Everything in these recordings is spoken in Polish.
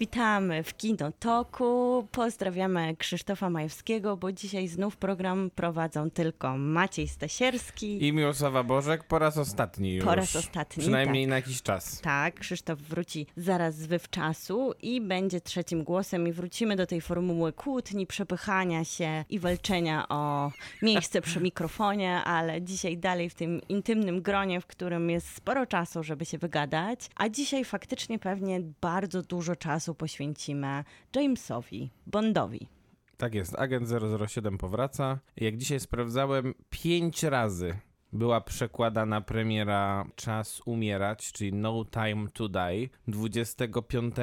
Witamy w Kinotoku. Pozdrawiamy Krzysztofa Majewskiego, bo dzisiaj znów program prowadzą tylko Maciej Stasierski. I Miłosława Bożek po raz ostatni już. Po raz ostatni, Przynajmniej tak. na jakiś czas. Tak, Krzysztof wróci zaraz z wywczasu i będzie trzecim głosem i wrócimy do tej formuły kłótni, przepychania się i walczenia o miejsce przy mikrofonie, ale dzisiaj dalej w tym intymnym gronie, w którym jest sporo czasu, żeby się wygadać, a dzisiaj faktycznie pewnie bardzo dużo czasu poświęcimy Jamesowi Bondowi. Tak jest, agent 007 powraca. Jak dzisiaj sprawdzałem, pięć razy była przekładana premiera Czas umierać, czyli No Time to Die, 25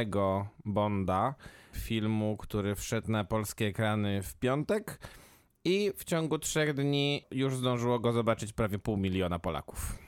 Bonda, filmu, który wszedł na polskie ekrany w piątek i w ciągu trzech dni już zdążyło go zobaczyć prawie pół miliona Polaków.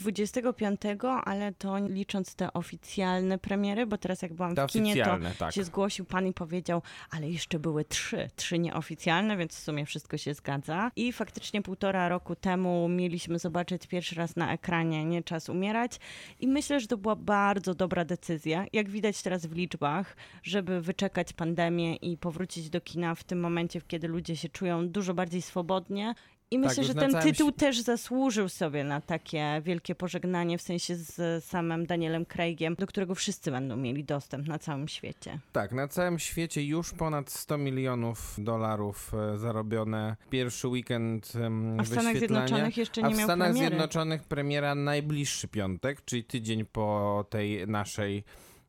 25, ale to licząc te oficjalne premiery, bo teraz jak byłam Te w kinie, to tak. się zgłosił pan i powiedział, ale jeszcze były trzy, trzy nieoficjalne, więc w sumie wszystko się zgadza. I faktycznie półtora roku temu mieliśmy zobaczyć pierwszy raz na ekranie Nie czas umierać i myślę, że to była bardzo dobra decyzja, jak widać teraz w liczbach, żeby wyczekać pandemię i powrócić do kina w tym momencie, kiedy ludzie się czują dużo bardziej swobodnie. I myślę, Tak, że ten tytuł świ- też zasłużył sobie na takie wielkie pożegnanie, w sensie z samym Danielem Craigiem, do którego wszyscy będą mieli dostęp na całym świecie. Tak, na całym świecie już ponad 100 milionów dolarów e, zarobione. Pierwszy weekend A w Stanach. Zjednoczonych jeszcze A nie w miał Stanach premiery. Zjednoczonych premiera najbliższy piątek, czyli tydzień po tej naszej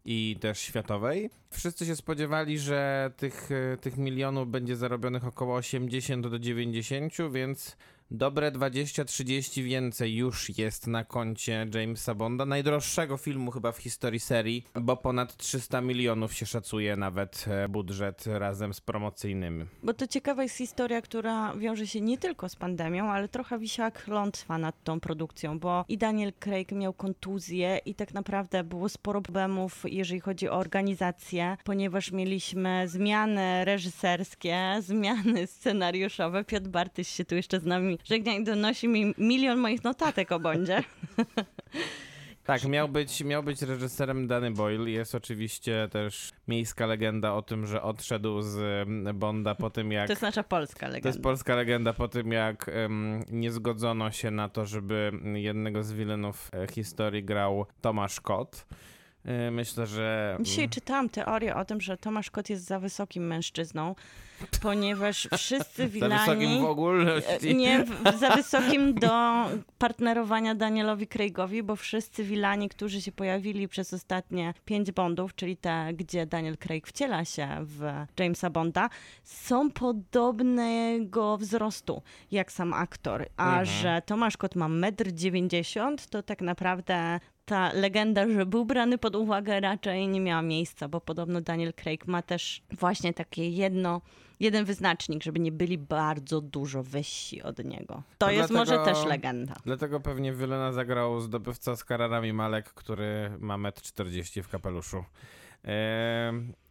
i też światowej. Wszyscy się spodziewali, że tych, e, tych milionów będzie zarobionych około 80 do 90, więc dobre 20-30 więcej już jest na koncie Jamesa Bonda, najdroższego filmu chyba w historii serii, bo ponad 300 milionów się szacuje nawet e, budżet razem z promocyjnym. Bo to ciekawa jest historia, która wiąże się nie tylko z pandemią, ale trochę wisi jak klątwa nad tą produkcją, bo i Daniel Craig miał kontuzję i tak naprawdę było sporo problemów, jeżeli chodzi o organizację, ponieważ mieliśmy zmiany reżyserskie, zmiany scenariuszowe. Piotr Bartyś się tu jeszcze z nami żegna i donosi mi milion moich notatek o Bondzie. Tak, miał być, miał być reżyserem Danny Boyle. Jest oczywiście też miejska legenda o tym, że odszedł z em, Bonda po tym, jak To jest nasza polska To jest legenda. polska legenda po tym, jak em, nie zgodzono się na to, żeby jednego z wilenów e, historii grał Tomasz Kot. E, myślę, że. Dzisiaj czytałam teorię o tym, że Tomasz Kot jest za wysokim mężczyzną, ponieważ wszyscy Za wysokim wilani... w ogólności. E, Nie, za wysokim do partnerowania Danielowi Craigowi, bo wszyscy wilani, którzy się pojawili przez ostatnie pięć Bondów, czyli te, gdzie Daniel Craig wciela się w Jamesa Bonda, są podobnego wzrostu jak sam aktor. A że Tomasz Kot ma 1,90 m, to tak naprawdę ta legenda, że był brany pod uwagę raczej nie miała miejsca, bo podobno Daniel Craig ma też właśnie takie jedno, jeden wyznacznik, żeby nie byli bardzo dużo wyżsi od niego. To No jest dlatego- może też legenda. Dlatego pewnie Wylena zagrał zdobywca z Kararami Malek, który ma 1,40 m w kapeluszu. E,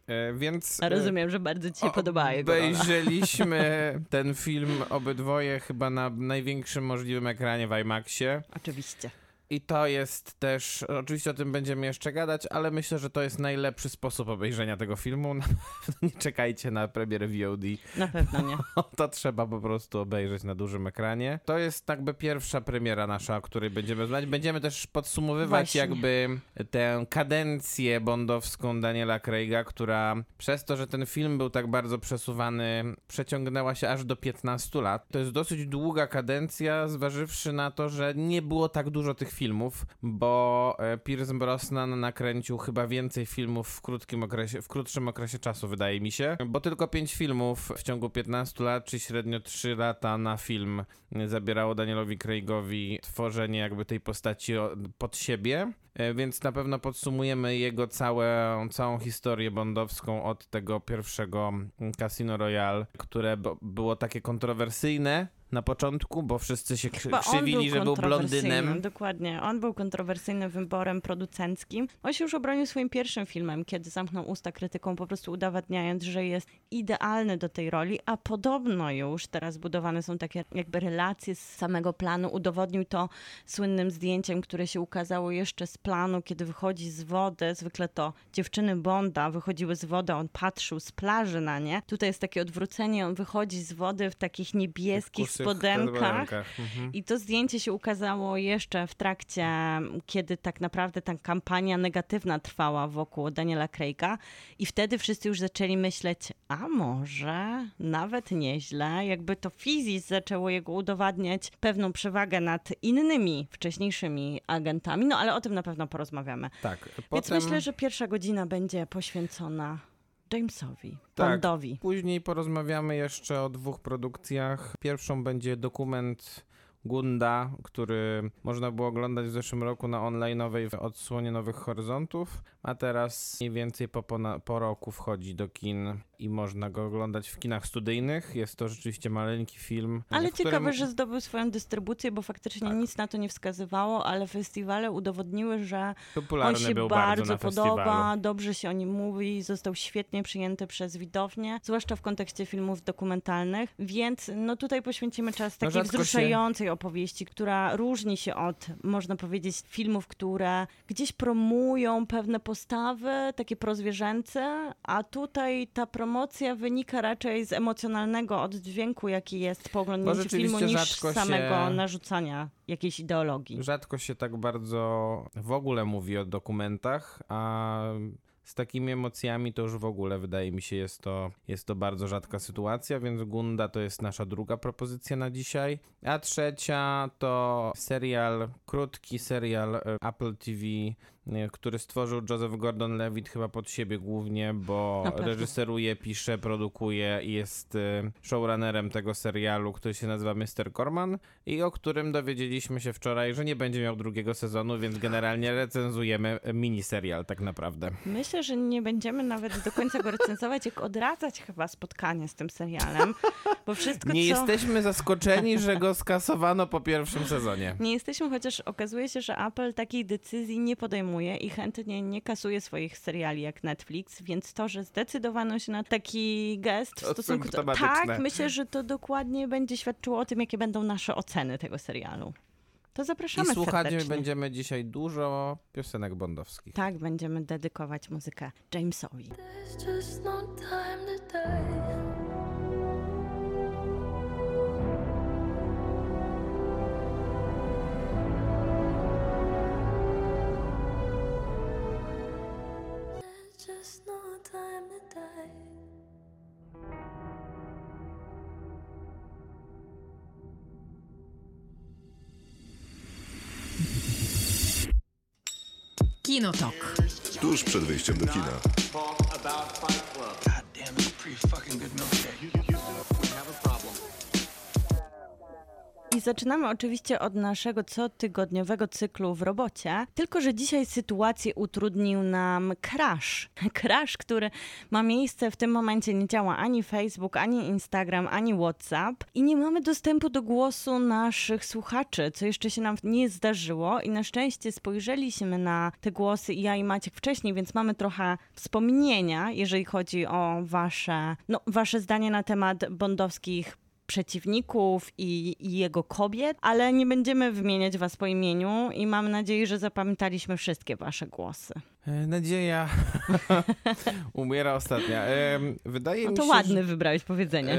e, więc. e, Rozumiem, że bardzo ci się podobała jego. Obejrzeliśmy ten film obydwoje chyba na największym możliwym ekranie w IMAXie. Oczywiście. I to jest też, oczywiście o tym będziemy jeszcze gadać, ale myślę, że to jest najlepszy sposób obejrzenia tego filmu. Na pewno nie czekajcie na premierę VOD. Na pewno nie. To trzeba po prostu obejrzeć na dużym ekranie. To jest jakby pierwsza premiera nasza, o której będziemy znać. Będziemy też podsumowywać Właśnie. jakby tę kadencję bondowską Daniela Craiga, która przez to, że ten film był tak bardzo przesuwany, przeciągnęła się aż do 15 lat. To jest dosyć długa kadencja, zważywszy na to, że nie było tak dużo tych filmów, bo e, Pierce Brosnan nakręcił chyba więcej filmów w krótkim okresie, w krótszym okresie czasu, wydaje mi się, bo tylko 5 filmów w ciągu 15 lat, czy średnio 3 lata na film zabierało Danielowi Craigowi tworzenie jakby tej postaci pod siebie. E, Więc na pewno podsumujemy jego całe, całą historię bondowską od tego pierwszego Casino Royale, które było takie kontrowersyjne, na początku, bo wszyscy się krzy- krzywili, że był blondynem. Dokładnie. On był kontrowersyjnym wyborem producenckim. On się już obronił swoim pierwszym filmem, kiedy zamknął usta krytyką, po prostu udowadniając, że jest idealny do tej roli, a podobno już teraz budowane są takie jakby relacje z samego planu. Udowodnił to słynnym zdjęciem, które się ukazało jeszcze z planu, kiedy wychodzi z wody. Zwykle to dziewczyny Bonda wychodziły z wody, on patrzył z plaży na nie. Tutaj jest takie odwrócenie, on wychodzi z wody w takich niebieskich Kusych spodenkach. mhm. I to zdjęcie się ukazało jeszcze w trakcie, kiedy tak naprawdę ta kampania negatywna trwała wokół Daniela Craig'a i wtedy wszyscy już zaczęli myśleć, a może nawet nieźle, jakby to Fizis zaczęło jego udowadniać pewną przewagę nad innymi wcześniejszymi agentami, no ale o tym na pewno porozmawiamy. Tak, Więc potem... myślę, że pierwsza godzina będzie poświęcona Jamesowi, Tak. Bondowi. Później porozmawiamy jeszcze o dwóch produkcjach. Pierwszą będzie dokument Gunda, który można było oglądać w zeszłym roku na online'owej odsłonie Nowych Horyzontów, a teraz mniej więcej po, po roku wchodzi do kin i można go oglądać w kinach studyjnych. Jest to rzeczywiście maleńki film. Ale którym- ciekawe, że zdobył swoją dystrybucję, bo faktycznie Tak. nic na to nie wskazywało, ale festiwale udowodniły, że on popularny się był bardzo, na podoba, festiwalu. dobrze się o nim mówi, został świetnie przyjęty przez widownię, zwłaszcza w kontekście filmów dokumentalnych, więc no tutaj poświęcimy czas No takiej się- wzruszającej opowieści, która różni się od, można powiedzieć, filmów, które gdzieś promują pewne postawy, takie prozwierzęce, a tutaj ta promocja wynika raczej z emocjonalnego oddźwięku, jaki jest po oglądnięciu rzeczywiście filmu, niż samego się- narzucania jakiejś ideologii. Rzadko się tak bardzo w ogóle mówi o dokumentach, a z takimi emocjami to już w ogóle wydaje mi się jest to, jest to bardzo rzadka sytuacja, więc Gunda to jest nasza druga propozycja na dzisiaj. A trzecia to serial, krótki serial e, Apple TV, który stworzył Joseph Gordon-Levitt chyba pod siebie głównie, bo Na pewno. reżyseruje, pisze, produkuje i jest e, showrunnerem tego serialu, który się nazywa Mr. Corman i o którym dowiedzieliśmy się wczoraj, że nie będzie miał drugiego sezonu, więc generalnie recenzujemy miniserial tak naprawdę. Myślę, że nie będziemy nawet do końca go recenzować, jak odradzać chyba spotkanie z tym serialem, bo wszystko Nie co... jesteśmy zaskoczeni, że go skasowano po pierwszym sezonie. Nie jesteśmy, chociaż okazuje się, że Apple takiej decyzji nie podejmuje i chętnie nie kasuje swoich seriali jak Netflix, więc to, że zdecydowano się na taki gest w To stosunku do... Tak, myślę, że to dokładnie będzie świadczyło o tym, jakie będą nasze oceny tego serialu. To I zapraszamy słuchać serdecznie. będziemy dzisiaj dużo piosenek bondowskich. Tak, będziemy dedykować muzykę Jamesowi. There's just no time to die. No. Kinotok. Tuż przed wyjściem do kina. God damn, it's pretty fucking good. Zaczynamy oczywiście od naszego cotygodniowego cyklu w robocie, tylko że dzisiaj sytuację utrudnił nam crash. Crash, który ma miejsce w tym momencie, nie działa ani Facebook, ani Instagram, ani WhatsApp. I nie mamy dostępu do głosu naszych słuchaczy, co jeszcze się nam nie zdarzyło. I na szczęście spojrzeliśmy na te głosy i ja i Maciek wcześniej, więc mamy trochę wspomnienia, jeżeli chodzi o wasze, no, wasze zdanie na temat bondowskich przeciwników i, i jego kobiet, ale nie będziemy wymieniać was po imieniu i mam nadzieję, że zapamiętaliśmy wszystkie wasze głosy. E, Nadzieja umiera ostatnia. Em, Wydaje No mi to się, ładne że- wybrałeś powiedzenie.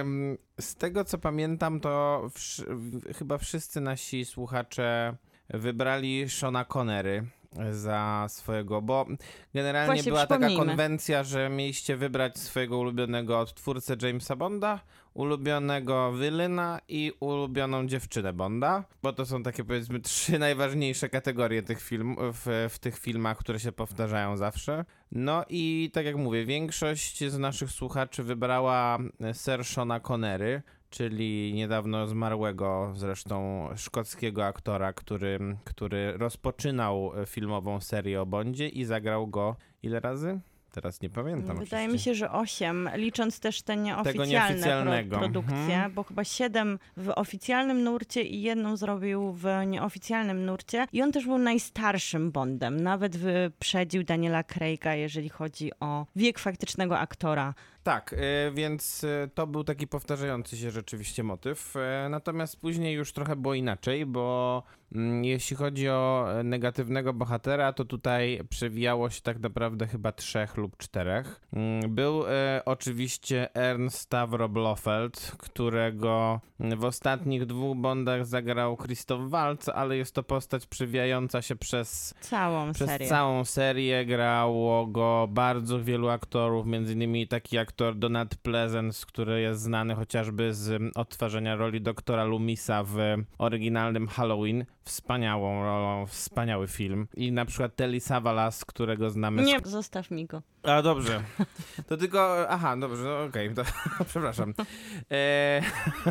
Em, Z tego co pamiętam, to w- chyba wszyscy nasi słuchacze wybrali Shona Connery za swojego, bo generalnie Właśnie, była taka konwencja, że mieliście wybrać swojego ulubionego odtwórcę Jamesa Bonda, ulubionego Wylyna i ulubioną dziewczynę Bonda, bo to są takie powiedzmy trzy najważniejsze kategorie tych film, w, w tych filmach, które się powtarzają zawsze. No i tak jak mówię, większość z naszych słuchaczy wybrała Sir Shona Connery, czyli niedawno zmarłego zresztą szkockiego aktora, który, który rozpoczynał filmową serię o Bondzie i zagrał go ile razy? Teraz nie pamiętam. Wydaje mi oczywiście. się, że 8, licząc też te nieoficjalne pro produkcje, Mhm. bo chyba 7 w oficjalnym nurcie i jedną zrobił w nieoficjalnym nurcie. I on też był najstarszym Bondem. Nawet wyprzedził Daniela Craig'a, jeżeli chodzi o wiek faktycznego aktora. Tak, y, więc y, to był taki powtarzający się rzeczywiście motyw. Y, Natomiast później już trochę było inaczej, bo mm, jeśli chodzi o e, negatywnego bohatera, to tutaj przewijało się tak naprawdę chyba trzech lub czterech. Mm, Był e, oczywiście Ernst Stavro Blofeld, którego w ostatnich dwóch Bondach zagrał Christoph Waltz, ale jest to postać przewijająca się przez Całą przez serię. całą serię grało go bardzo wielu aktorów, między innymi taki aktor Donald Pleasence, który jest znany chociażby z mm, odtwarzania roli doktora Lumisa w oryginalnym Halloween. Wspaniałą rolą, wspaniały film. I na przykład Telly Savalas, którego znamy z Nie, zostaw mi go. a dobrze. To tylko. Aha, dobrze, no okej, to przepraszam. E,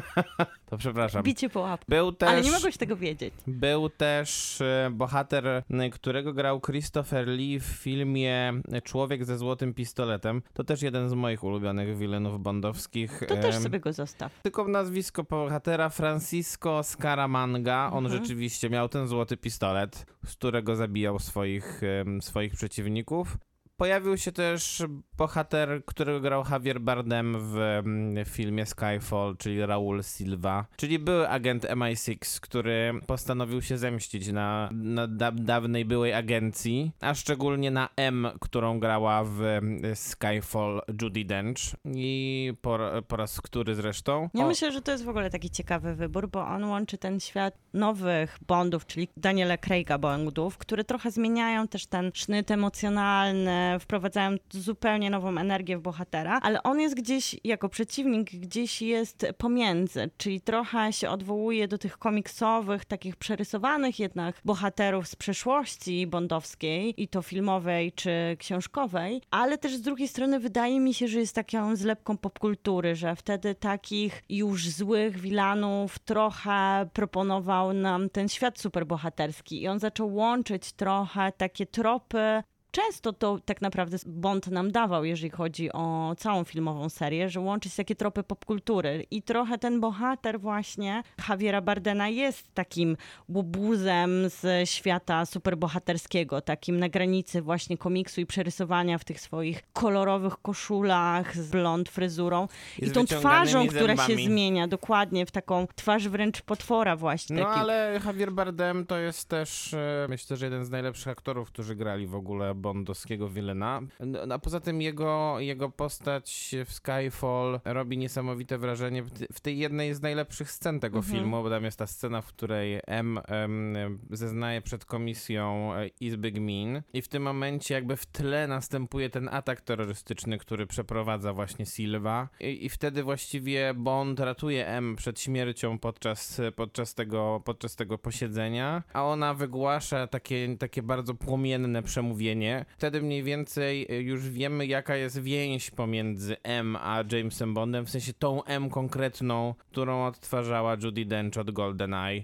to przepraszam. Bicie po łapku. Był też. Ale nie mogłeś tego wiedzieć. Był też e, bohater, którego grał Christopher Lee w filmie Człowiek ze złotym pistoletem. To też jeden z moich ulubionych wilenów bondowskich. To też sobie go zostaw. Tylko nazwisko bohatera Francisco Scaramanga. On Mhm. rzeczywiście miał ten złoty pistolet, z którego zabijał swoich, swoich przeciwników. Pojawił się też bohater, którego grał Javier Bardem w mm, filmie Skyfall, czyli Raul Silva, czyli były agent MI6, który postanowił się zemścić na, na da dawnej byłej agencji, a szczególnie na M, którą grała w mm, Skyfall Judy Dench i po, po raz który zresztą. Ja O- myślę, że to jest w ogóle taki ciekawy wybór, bo on łączy ten świat nowych Bondów, czyli Daniela Craig'a Bondów, które trochę zmieniają też ten sznyt emocjonalny, wprowadzają zupełnie nową energię w bohatera, ale on jest gdzieś, jako przeciwnik, gdzieś jest pomiędzy, czyli trochę się odwołuje do tych komiksowych, takich przerysowanych jednak bohaterów z przeszłości bondowskiej, i to filmowej czy książkowej, ale też z drugiej strony wydaje mi się, że jest taką zlepką popkultury, że wtedy takich już złych wilanów trochę proponował nam ten świat superbohaterski i on zaczął łączyć trochę takie tropy Często to tak naprawdę Bond nam dawał, jeżeli chodzi o całą filmową serię, że łączyć takie tropy popkultury. I trochę ten bohater właśnie Javiera Bardena jest takim łobuzem z świata superbohaterskiego, takim na granicy właśnie komiksu i przerysowania w tych swoich kolorowych koszulach z blond fryzurą. I I, tą twarzą, która się zmienia dokładnie w taką twarz wręcz potwora właśnie. No taki- ale Javier Bardem to jest też, e, myślę, że jeden z najlepszych aktorów, którzy grali w ogóle bondowskiego wilena. No, a poza tym jego, jego postać w Skyfall robi niesamowite wrażenie w, tej jednej z najlepszych scen tego Mhm. filmu, bo tam jest ta scena, w której M em, zeznaje przed komisją e, Izby Gmin i w tym momencie jakby w tle następuje ten atak terrorystyczny, który przeprowadza właśnie Silva i, i wtedy właściwie Bond ratuje M przed śmiercią podczas, podczas, tego, podczas tego posiedzenia, a ona wygłasza takie, takie bardzo płomienne przemówienie. Wtedy mniej więcej y, już wiemy, jaka jest więź pomiędzy M a Jamesem Bondem, w sensie tą M konkretną, którą odtwarzała Judy Dench od GoldenEye.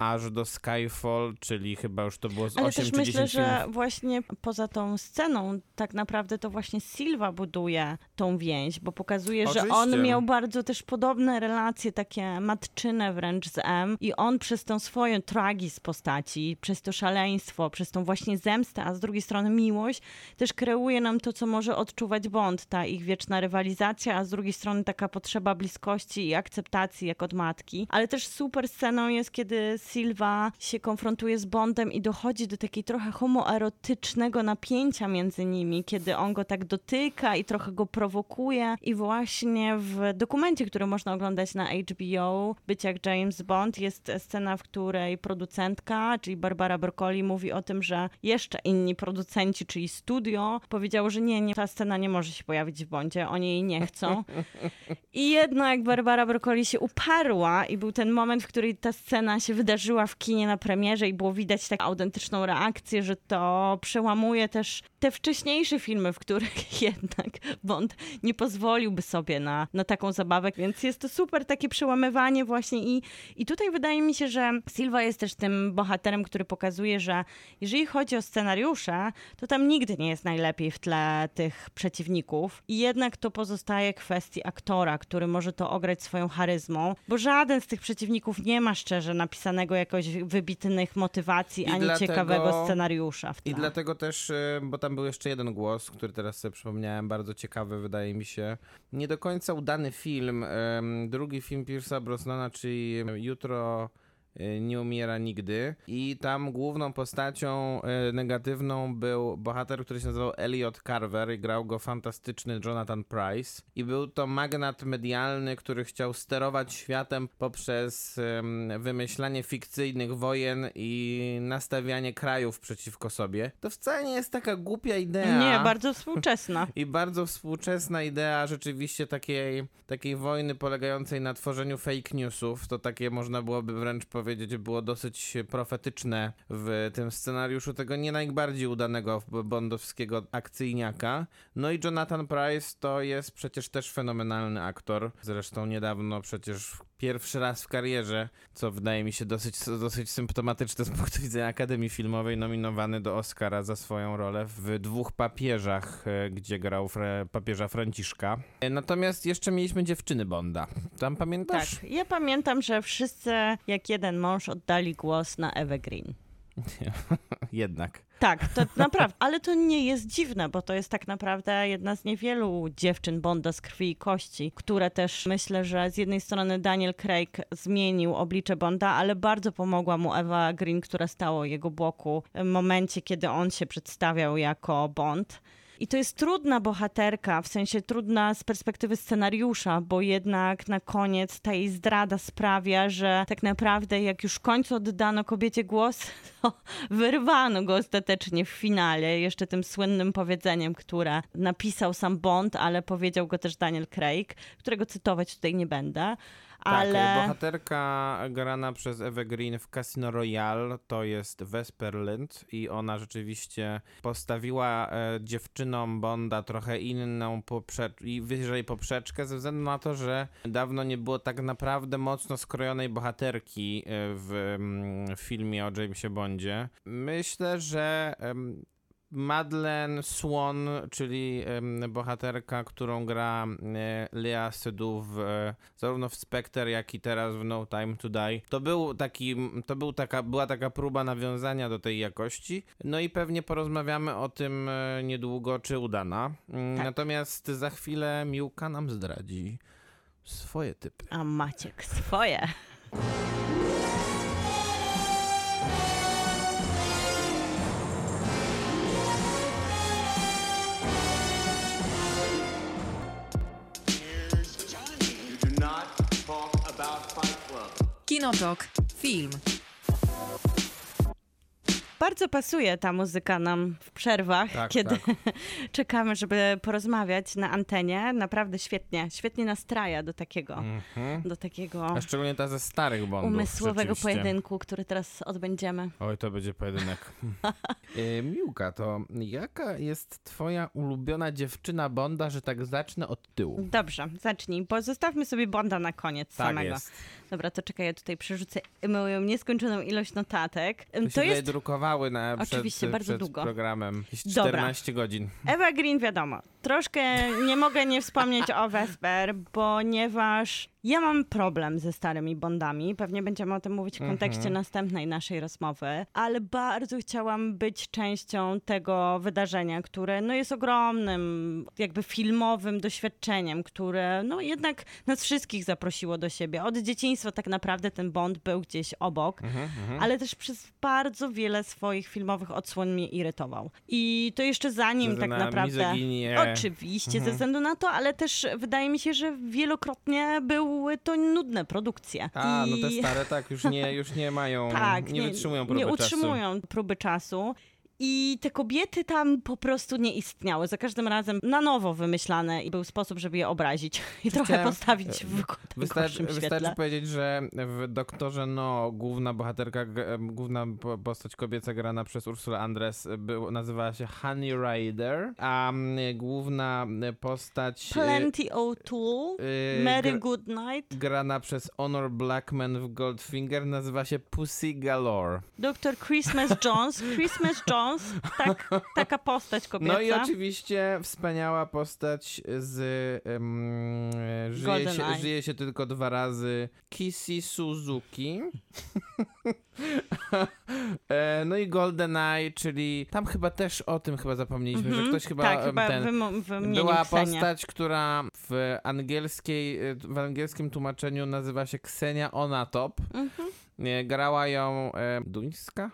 Aż do Skyfall, czyli chyba już to było z Ale 8 też czy myślę, 10 że właśnie poza tą sceną, tak naprawdę to właśnie Silva buduje tą więź, bo pokazuje, że on Oczywiście. miał bardzo też podobne relacje, takie matczyne wręcz z M i on przez tą swoją tragizm postaci, przez to szaleństwo, przez tą właśnie zemstę, a z drugiej strony miłość, też kreuje nam to, co może odczuwać Bond, ta ich wieczna rywalizacja, a z drugiej strony taka potrzeba bliskości i akceptacji jak od matki. Ale też super sceną jest, kiedy Silva się konfrontuje z Bondem i dochodzi do takiej trochę homoerotycznego napięcia między nimi, kiedy on go tak dotyka i trochę go prowokuje. I właśnie w dokumencie, który można oglądać na HBO, Być jak James Bond, jest scena, w której producentka, czyli Barbara Broccoli, mówi o tym, że jeszcze inni producenci, czyli studio, powiedziało, że nie, nie, ta scena nie może się pojawić w Bondzie, oni jej nie chcą. I jednak Barbara Broccoli się uparła i był ten moment, w którym ta scena się wydarzyła wydarzyła w kinie na premierze i było widać taką autentyczną reakcję, że to przełamuje też te wcześniejsze filmy, w których jednak Bond nie pozwoliłby sobie na, na taką zabawę, więc jest to super takie przełamywanie właśnie i, i tutaj wydaje mi się, że Silva jest też tym bohaterem, który pokazuje, że jeżeli chodzi o scenariusze, to tam nigdy nie jest najlepiej w tle tych przeciwników i jednak to pozostaje kwestii aktora, który może to ograć swoją charyzmą, bo żaden z tych przeciwników nie ma szczerze napisanego jakoś wybitnych motywacji, I ani dlatego- ciekawego scenariusza w tle. I dlatego też, y, bo tam był jeszcze jeden głos, który teraz sobie przypomniałem, bardzo ciekawy, wydaje mi się. Nie do końca udany film. Drugi film Pierce'a Brosnana, czyli Jutro nie umiera nigdy. I tam główną postacią y, negatywną był bohater, który się nazywał Elliot Carver i grał go fantastyczny Jonathan Price. I był to magnat medialny, który chciał sterować światem poprzez wymyślanie fikcyjnych wojen i nastawianie krajów przeciwko sobie. To wcale nie jest taka głupia idea. Nie, bardzo współczesna. I bardzo współczesna idea rzeczywiście takiej, takiej wojny polegającej na tworzeniu fake newsów. To takie można byłoby wręcz powiedzieć, było dosyć profetyczne w tym scenariuszu tego nie najbardziej udanego bondowskiego akcyjniaka. No i Jonathan Price to jest przecież też fenomenalny aktor. Zresztą niedawno przecież pierwszy raz w karierze, co wydaje mi się dosyć, dosyć symptomatyczne z punktu widzenia Akademii Filmowej, nominowany do Oscara za swoją rolę w dwóch papieżach, e, gdzie grał fre, papieża Franciszka. E, Natomiast jeszcze mieliśmy dziewczyny Bonda. Tam pamiętasz? Tak, ja pamiętam, że wszyscy jak jeden mąż oddali głos na Ewę Green. Jednak. Tak, to naprawdę, ale to nie jest dziwne, bo to jest tak naprawdę jedna z niewielu dziewczyn Bonda z krwi i kości, które też myślę, że z jednej strony Daniel Craig zmienił oblicze Bonda, ale bardzo pomogła mu Ewa Green, która stała jego boku w momencie, kiedy on się przedstawiał jako Bond. I to jest trudna bohaterka, w sensie trudna z perspektywy scenariusza, bo jednak na koniec ta jej zdrada sprawia, że tak naprawdę jak już w końcu oddano kobiecie głos, to wyrwano go ostatecznie w finale, jeszcze tym słynnym powiedzeniem, które napisał sam Bond, ale powiedział go też Daniel Craig, którego cytować tutaj nie będę. Ale Tak, bohaterka grana przez Ewę Green w Casino Royale to jest Vesper Lind i ona rzeczywiście postawiła e, dziewczynom Bonda trochę inną poprze- i wyżej poprzeczkę ze względu na to, że dawno nie było tak naprawdę mocno skrojonej bohaterki e, w mm, filmie o Jamesie Bondzie. Myślę, że em, Madeleine Swan, czyli bohaterka, którą gra e, Lea Seydoux e, zarówno w Spectre, jak i teraz w No Time to Die. To był taki, to był taka, była taka próba nawiązania do tej jakości. No i pewnie porozmawiamy o tym e, niedługo, czy udana. Mm, Tak. Natomiast za chwilę Miłka nam zdradzi swoje typy. a Maciek swoje. Kinotok. Film. Bardzo pasuje ta muzyka nam w przerwach, Tak, kiedy tak. czekamy, żeby porozmawiać na antenie. Naprawdę świetnie, świetnie nastraja do takiego, Mhm. do takiego A szczególnie ta ze starych Bondów. umysłowego pojedynku, który teraz odbędziemy. Oj, to będzie pojedynek. e, Miłka, to jaka jest twoja ulubiona dziewczyna Bonda, że tak zacznę od tyłu? Dobrze, zacznij, bo zostawmy sobie Bonda na koniec Tak samego. jest. Dobra, to czekaj, ja tutaj przerzucę moją nieskończoną ilość notatek. To jest na, Oczywiście, przed, bardzo przed długo. programem. Jakieś Dobra. 14 godzin. Ewa Green, wiadomo. Troszkę nie mogę nie wspomnieć o Vesper, ponieważ ja mam problem ze starymi Bondami. Pewnie będziemy o tym mówić w kontekście następnej naszej rozmowy, ale bardzo chciałam być częścią tego wydarzenia, które no, jest ogromnym, jakby filmowym doświadczeniem, które no, jednak nas wszystkich zaprosiło do siebie. Od dzieciństwa tak naprawdę ten Bond był gdzieś obok, ale też przez bardzo wiele swoich filmowych odsłon mnie irytował. I to jeszcze zanim tak na naprawdę. mizoginię. Oczywiście, ze względu na to, ale też wydaje mi się, że wielokrotnie były to nudne produkcje. A, I... no te stare tak już nie, już nie mają, tak, nie, wytrzymują próby nie czasu. utrzymują próby czasu. I te kobiety tam po prostu nie istniały. Za każdym razem na nowo wymyślane i był sposób, żeby je obrazić i trochę Chciałem- postawić w Wystarczy, gorszym świetle. wystarczy powiedzieć, że w Doktorze No główna bohaterka, główna po- postać kobieca grana przez Ursulę Andres był, nazywała się Honey Rider, a główna postać y, Plenty O'Toole, y, Mary Goodnight, grana przez Honor Blackman w Goldfinger nazywa się Pussy Galore. Dr. Christmas Jones. Christmas Jones, tak, taka postać kobieca. No i oczywiście wspaniała postać z em, żyje, się, żyje się tylko dwa razy Kissy Suzuki. E, no i GoldenEye, czyli tam chyba też o tym chyba zapomnieliśmy, że Mhm. ktoś chyba, tak, chyba ten była postać, która w angielskiej, w angielskim tłumaczeniu nazywa się Ksenia Onatop. Mhm. Nie, grała ją e, duńska?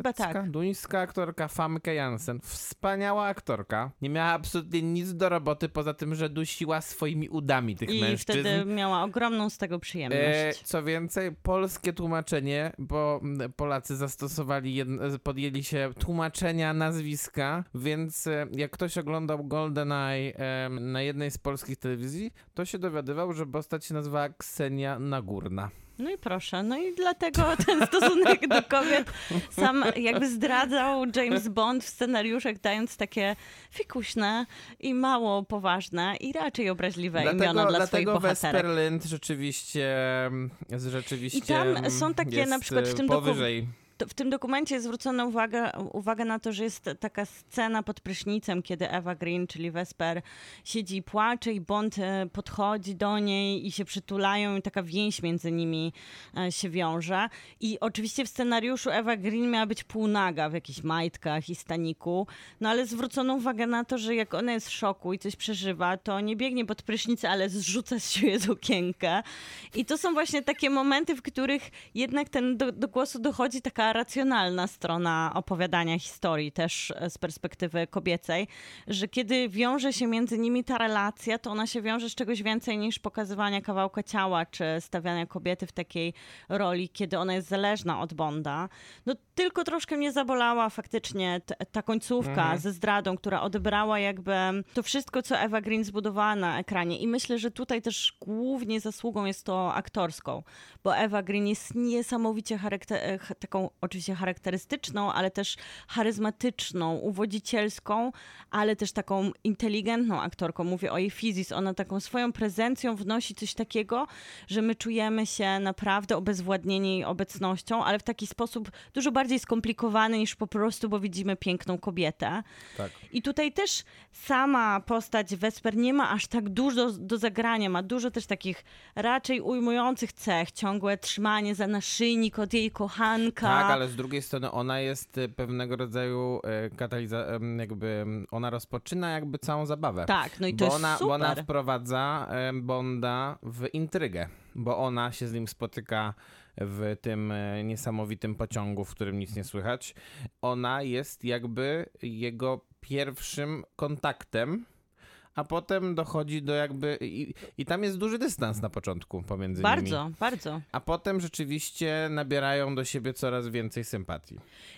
Szwedzka? tak. Duńska aktorka Famke Jansen. Wspaniała aktorka. Nie miała absolutnie nic do roboty, poza tym, że dusiła swoimi udami tych I mężczyzn. wtedy miała ogromną z tego E, przyjemność. co więcej, polskie tłumaczenie, bo Polacy zastosowali, jedno, podjęli się tłumaczenia nazwiska, więc e, jak ktoś oglądał GoldenEye e, na jednej z polskich telewizji, to się dowiadywał, że postać się nazywa Ksenia Nagórna. No i proszę, no i dlatego ten stosunek do kobiet sam jakby zdradzał James Bond w scenariuszach, dając takie fikuśne i mało poważne i raczej obraźliwe imiona dla swoich dlatego bohaterek. Lind rzeczywiście, mm, rzeczywiście I tam mm, są takie jest na przykład w tym doku- powyżej. To w tym dokumencie jest zwrócona uwaga, uwaga na to, że jest taka scena pod prysznicem, kiedy Eva Green, czyli Vesper, siedzi i płacze i Bond e, podchodzi do niej i się przytulają i taka więź między nimi e, się wiąże. I oczywiście w scenariuszu Eva Green miała być półnaga w jakichś majtkach i staniku, no ale zwrócono uwagę na to, że jak ona jest w szoku i coś przeżywa, to nie biegnie pod prysznicę, ale zrzuca z siebie z okienka. I to są właśnie takie momenty, w których jednak ten do, do głosu dochodzi taka racjonalna strona opowiadania historii, też e, z perspektywy kobiecej, że kiedy wiąże się między nimi ta relacja, to ona się wiąże z czegoś więcej niż pokazywania kawałka ciała, czy stawiania kobiety w takiej roli, kiedy ona jest zależna od Bonda. No tylko troszkę mnie zabolała faktycznie ta końcówka ze zdradą, która odebrała jakby to wszystko, co Eva Green zbudowała na ekranie. I myślę, że tutaj też głównie zasługą jest to aktorską, bo Eva Green jest niesamowicie charakter- ch- taką oczywiście charakterystyczną, ale też charyzmatyczną, uwodzicielską, ale też taką inteligentną aktorką. Mówię o jej fizis. Ona taką swoją prezencją wnosi coś takiego, że my czujemy się naprawdę obezwładnieni jej obecnością, ale w taki sposób dużo bardziej skomplikowany niż po prostu, bo widzimy piękną kobietę. Tak. I tutaj też sama postać Vesper nie ma aż tak dużo do zagrania, ma dużo też takich raczej ujmujących cech, ciągłe trzymanie za naszyjnik od jej kochanka. Tak, ale z drugiej strony ona jest e, pewnego rodzaju e, kataliza, em, jakby ona rozpoczyna jakby całą zabawę. Tak, no i to bo jest ona, super. Bo ona wprowadza Bonda w intrygę, bo ona się z nim spotyka w tym e, niesamowitym pociągu, w którym nic nie słychać. Ona jest jakby jego pierwszym kontaktem, a potem dochodzi do jakby... I, i tam jest duży dystans na początku pomiędzy nimi. Bardzo, bardzo. A potem rzeczywiście nabierają do siebie coraz więcej sympatii.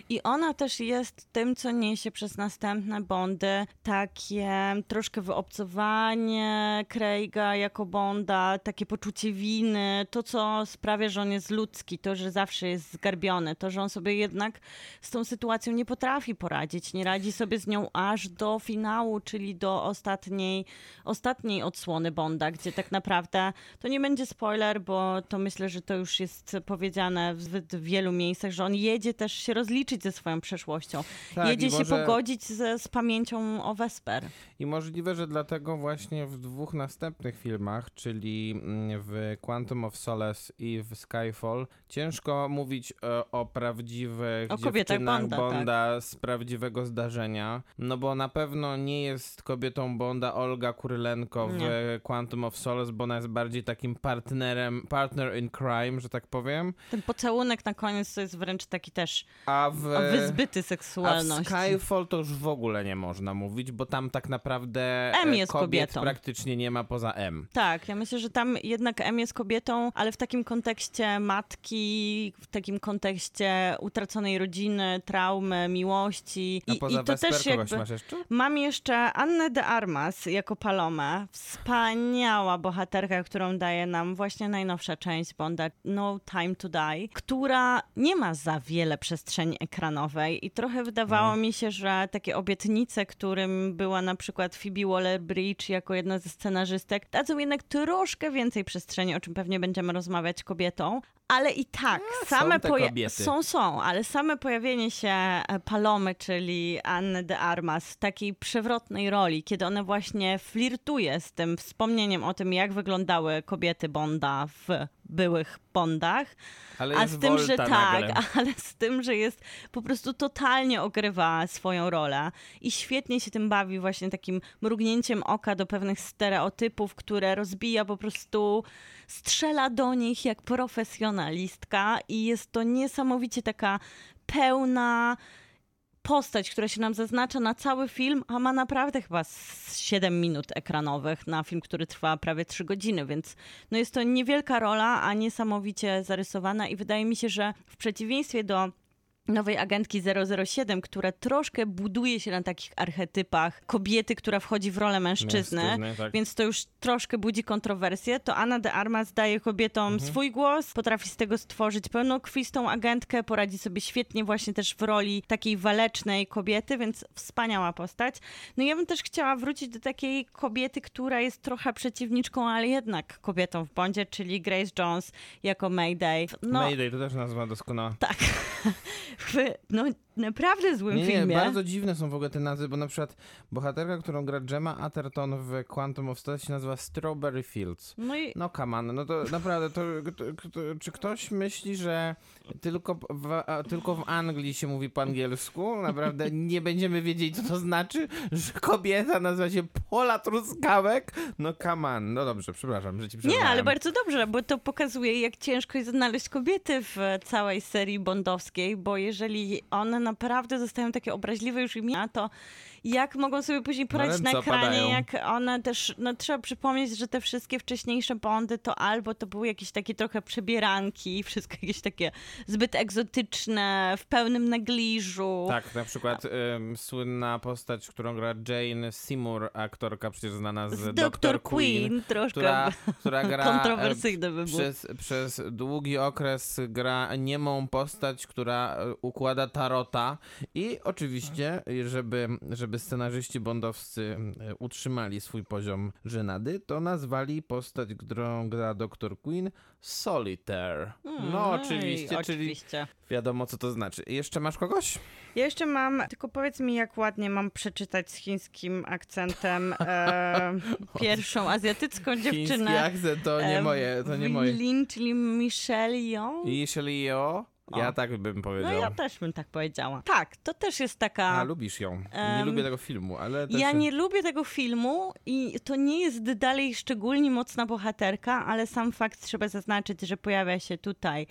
I ona też jest tym, co niesie przez następne Bondy, takie troszkę wyobcowanie Craiga jako Bonda, takie poczucie winy, to, co sprawia, że on jest ludzki, to, że zawsze jest zgarbiony, to, że on sobie jednak z tą sytuacją nie potrafi poradzić, nie radzi sobie z nią aż do finału, czyli do ostatniej, ostatniej odsłony Bonda, gdzie tak naprawdę, to nie będzie spoiler, bo to myślę, że to już jest powiedziane w zbyt wielu miejscach, że on jedzie też się rozliczyć ze swoją przeszłością. Tak, jedzie się może- pogodzić ze, z pamięcią o Vesper. I możliwe, że dlatego właśnie w dwóch następnych filmach, czyli mm, w Quantum of Solace i w Skyfall, ciężko mówić e, o prawdziwych O kobietach Bonda, Bonda z prawdziwego zdarzenia, no bo na pewno nie jest kobietą Bonda Olga Kurylenko w Nie. Quantum of Solace, bo ona jest bardziej takim partnerem, partner in crime, że tak powiem. Ten pocałunek na koniec to jest wręcz taki też A w, wyzbyty a w seksualności. Skyfall to już w ogóle nie można mówić, bo tam tak naprawdę M e, jest kobiet kobietą. praktycznie nie ma poza M. Tak, ja myślę, że tam jednak M jest kobietą, ale w takim kontekście matki, w takim kontekście utraconej rodziny, traumy, miłości. I, poza i to Vesper też jakby... masz jeszcze? Mam jeszcze Annę de Armas jako Palomę. Wspaniała bohaterka, którą daje nam właśnie najnowsza część Bonda, No Time to Die, która nie ma za wiele przestrzeni ekranowej i trochę wydawało mi się, że takie obietnice, którym była na przykład Phoebe Waller-Bridge jako jedna ze scenarzystek, dadzą jednak troszkę więcej przestrzeni, o czym pewnie będziemy rozmawiać kobietą. Ale i tak, same te poja- są, są, ale same pojawienie się e, Palomy, czyli Anny de Armas w takiej przewrotnej roli, kiedy ona właśnie flirtuje z tym wspomnieniem o tym, jak wyglądały kobiety Bonda w byłych Bondach, Ale a jest z tym, że tak, nagle. ale z tym, że jest po prostu totalnie ogrywa swoją rolę i świetnie się tym bawi właśnie takim mrugnięciem oka do pewnych stereotypów, które rozbija po prostu, strzela do nich jak profesjonalistka i jest to niesamowicie taka pełna postać, która się nam zaznacza na cały film, a ma naprawdę chyba z 7 minut ekranowych na film, który trwa prawie 3 godziny, więc no jest to niewielka rola, a niesamowicie zarysowana i wydaje mi się, że w przeciwieństwie do nowej agentki 007, która troszkę buduje się na takich archetypach kobiety, która wchodzi w rolę mężczyzny, Mężczyzny, tak. więc to już troszkę budzi kontrowersję, to Anna de Armas daje kobietom Mhm. swój głos, potrafi z tego stworzyć pełnokrwistą agentkę, poradzi sobie świetnie właśnie też w roli takiej walecznej kobiety, więc wspaniała postać. No ja bym też chciała wrócić do takiej kobiety, która jest trochę przeciwniczką, ale jednak kobietą w Bondzie, czyli Grace Jones jako Mayday. No Mayday to też nazwa doskonała. tak, w no, naprawdę złym Nie, nie, filmie. bardzo dziwne są w ogóle te nazwy, bo na przykład bohaterka, którą gra Gemma Atherton w Quantum of Solace się nazywa Strawberry Fields. No i No come on, no to naprawdę, to, to, to, czy ktoś myśli, że tylko w, a, tylko w Anglii się mówi po angielsku? Naprawdę nie będziemy wiedzieć, co to znaczy, że kobieta nazywa się Pola Truskawek? No come on, no dobrze, przepraszam, że ci Nie, ale bardzo dobrze, bo to pokazuje, jak ciężko jest znaleźć kobiety w całej serii bondowskiej, bo jeżeli one naprawdę zostają takie obraźliwe już imiona, to jak mogą sobie później poradzić na ręce ekranie, jak one też, no trzeba przypomnieć, że te wszystkie wcześniejsze Bondy to albo to były jakieś takie trochę przebieranki, wszystko jakieś takie zbyt egzotyczne, w pełnym negliżu. Tak, na przykład ym, słynna postać, którą gra Jane Seymour, aktorka przecież znana z, Z Dr. Queen, Queen, troszkę która, która gra kontrowersyjny był. przez, przez długi okres gra niemą postać, która e, układa tarota i oczywiście, żeby, żeby scenarzyści bondowscy e, utrzymali swój poziom żenady, to nazwali postać, którą gra Dr. Queen Solitaire. No Ej, oczywiście, czyli oczywiście. wiadomo co to znaczy. Jeszcze masz kogoś? Ja jeszcze mam, tylko powiedz mi, jak ładnie mam przeczytać z chińskim akcentem e, pierwszą azjatycką Chiński dziewczynę. akcent to nie moje, to nie moje. Lin, czyli Michelle Yeoh. I Ja tak bym No powiedział. ja też bym tak powiedziała. Tak, to też jest taka... A, lubisz ją. nie Em, lubię tego filmu, ale też... Ja nie lubię tego filmu i to nie jest dalej szczególnie mocna bohaterka, ale sam fakt trzeba zaznaczyć, że pojawia się tutaj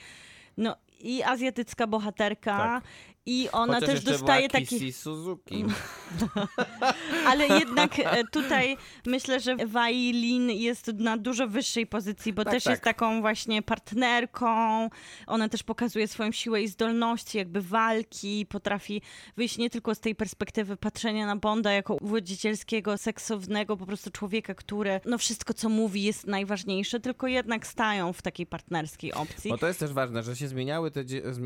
no i azjatycka bohaterka Tak. I ona Chociaż też dostaje była taki... Kissy Suzuki. Ale jednak e, tutaj myślę, że Wai Lin jest na dużo wyższej pozycji, bo Tak, też tak. jest taką właśnie partnerką. Ona też pokazuje swoją siłę i zdolności, jakby walki. Potrafi wyjść nie tylko z tej perspektywy patrzenia na Bonda jako uwodzicielskiego, seksownego po prostu człowieka, który no wszystko co mówi jest najważniejsze, tylko jednak stają w takiej partnerskiej opcji. Bo to jest też ważne, że się zmieniały te.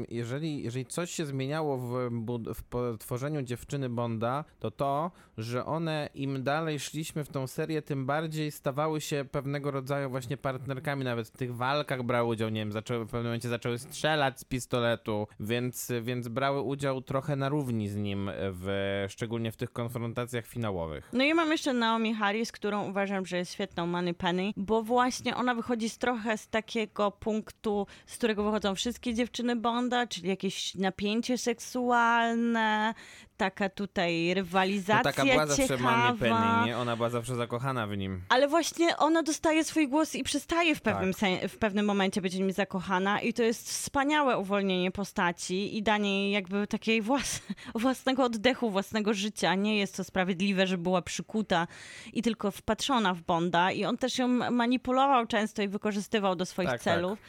Jeżeli, jeżeli coś się zmieniało w, bud- w po- tworzeniu dziewczyny Bonda, to to, że one im dalej szliśmy w tą serię, tym bardziej stawały się pewnego rodzaju właśnie partnerkami. Nawet w tych walkach brały udział, nie wiem, zaczęły, w pewnym momencie zaczęły strzelać z pistoletu, więc, więc brały udział trochę na równi z nim, w, szczególnie w tych konfrontacjach finałowych. No i mam jeszcze Naomi Harris, którą uważam, że jest świetną Money Penny, bo właśnie ona wychodzi z trochę z takiego punktu, z którego wychodzą wszystkie dziewczyny Bonda, czyli jakieś napięcie seksualne, seksualne, taka tutaj No rywalizacja taka była zawsze ciekawa. Mamie Penny, nie? Ona była zawsze zakochana w nim. Ale właśnie ona dostaje swój głos i przestaje w pewnym, Tak. w pewnym momencie być nim zakochana i to jest wspaniałe uwolnienie postaci i danie jej jakby takiej włas własnego oddechu, własnego życia. Nie jest to sprawiedliwe, że była przykuta i tylko wpatrzona w Bonda i on też ją manipulował często i wykorzystywał do swoich Tak, tak. celów.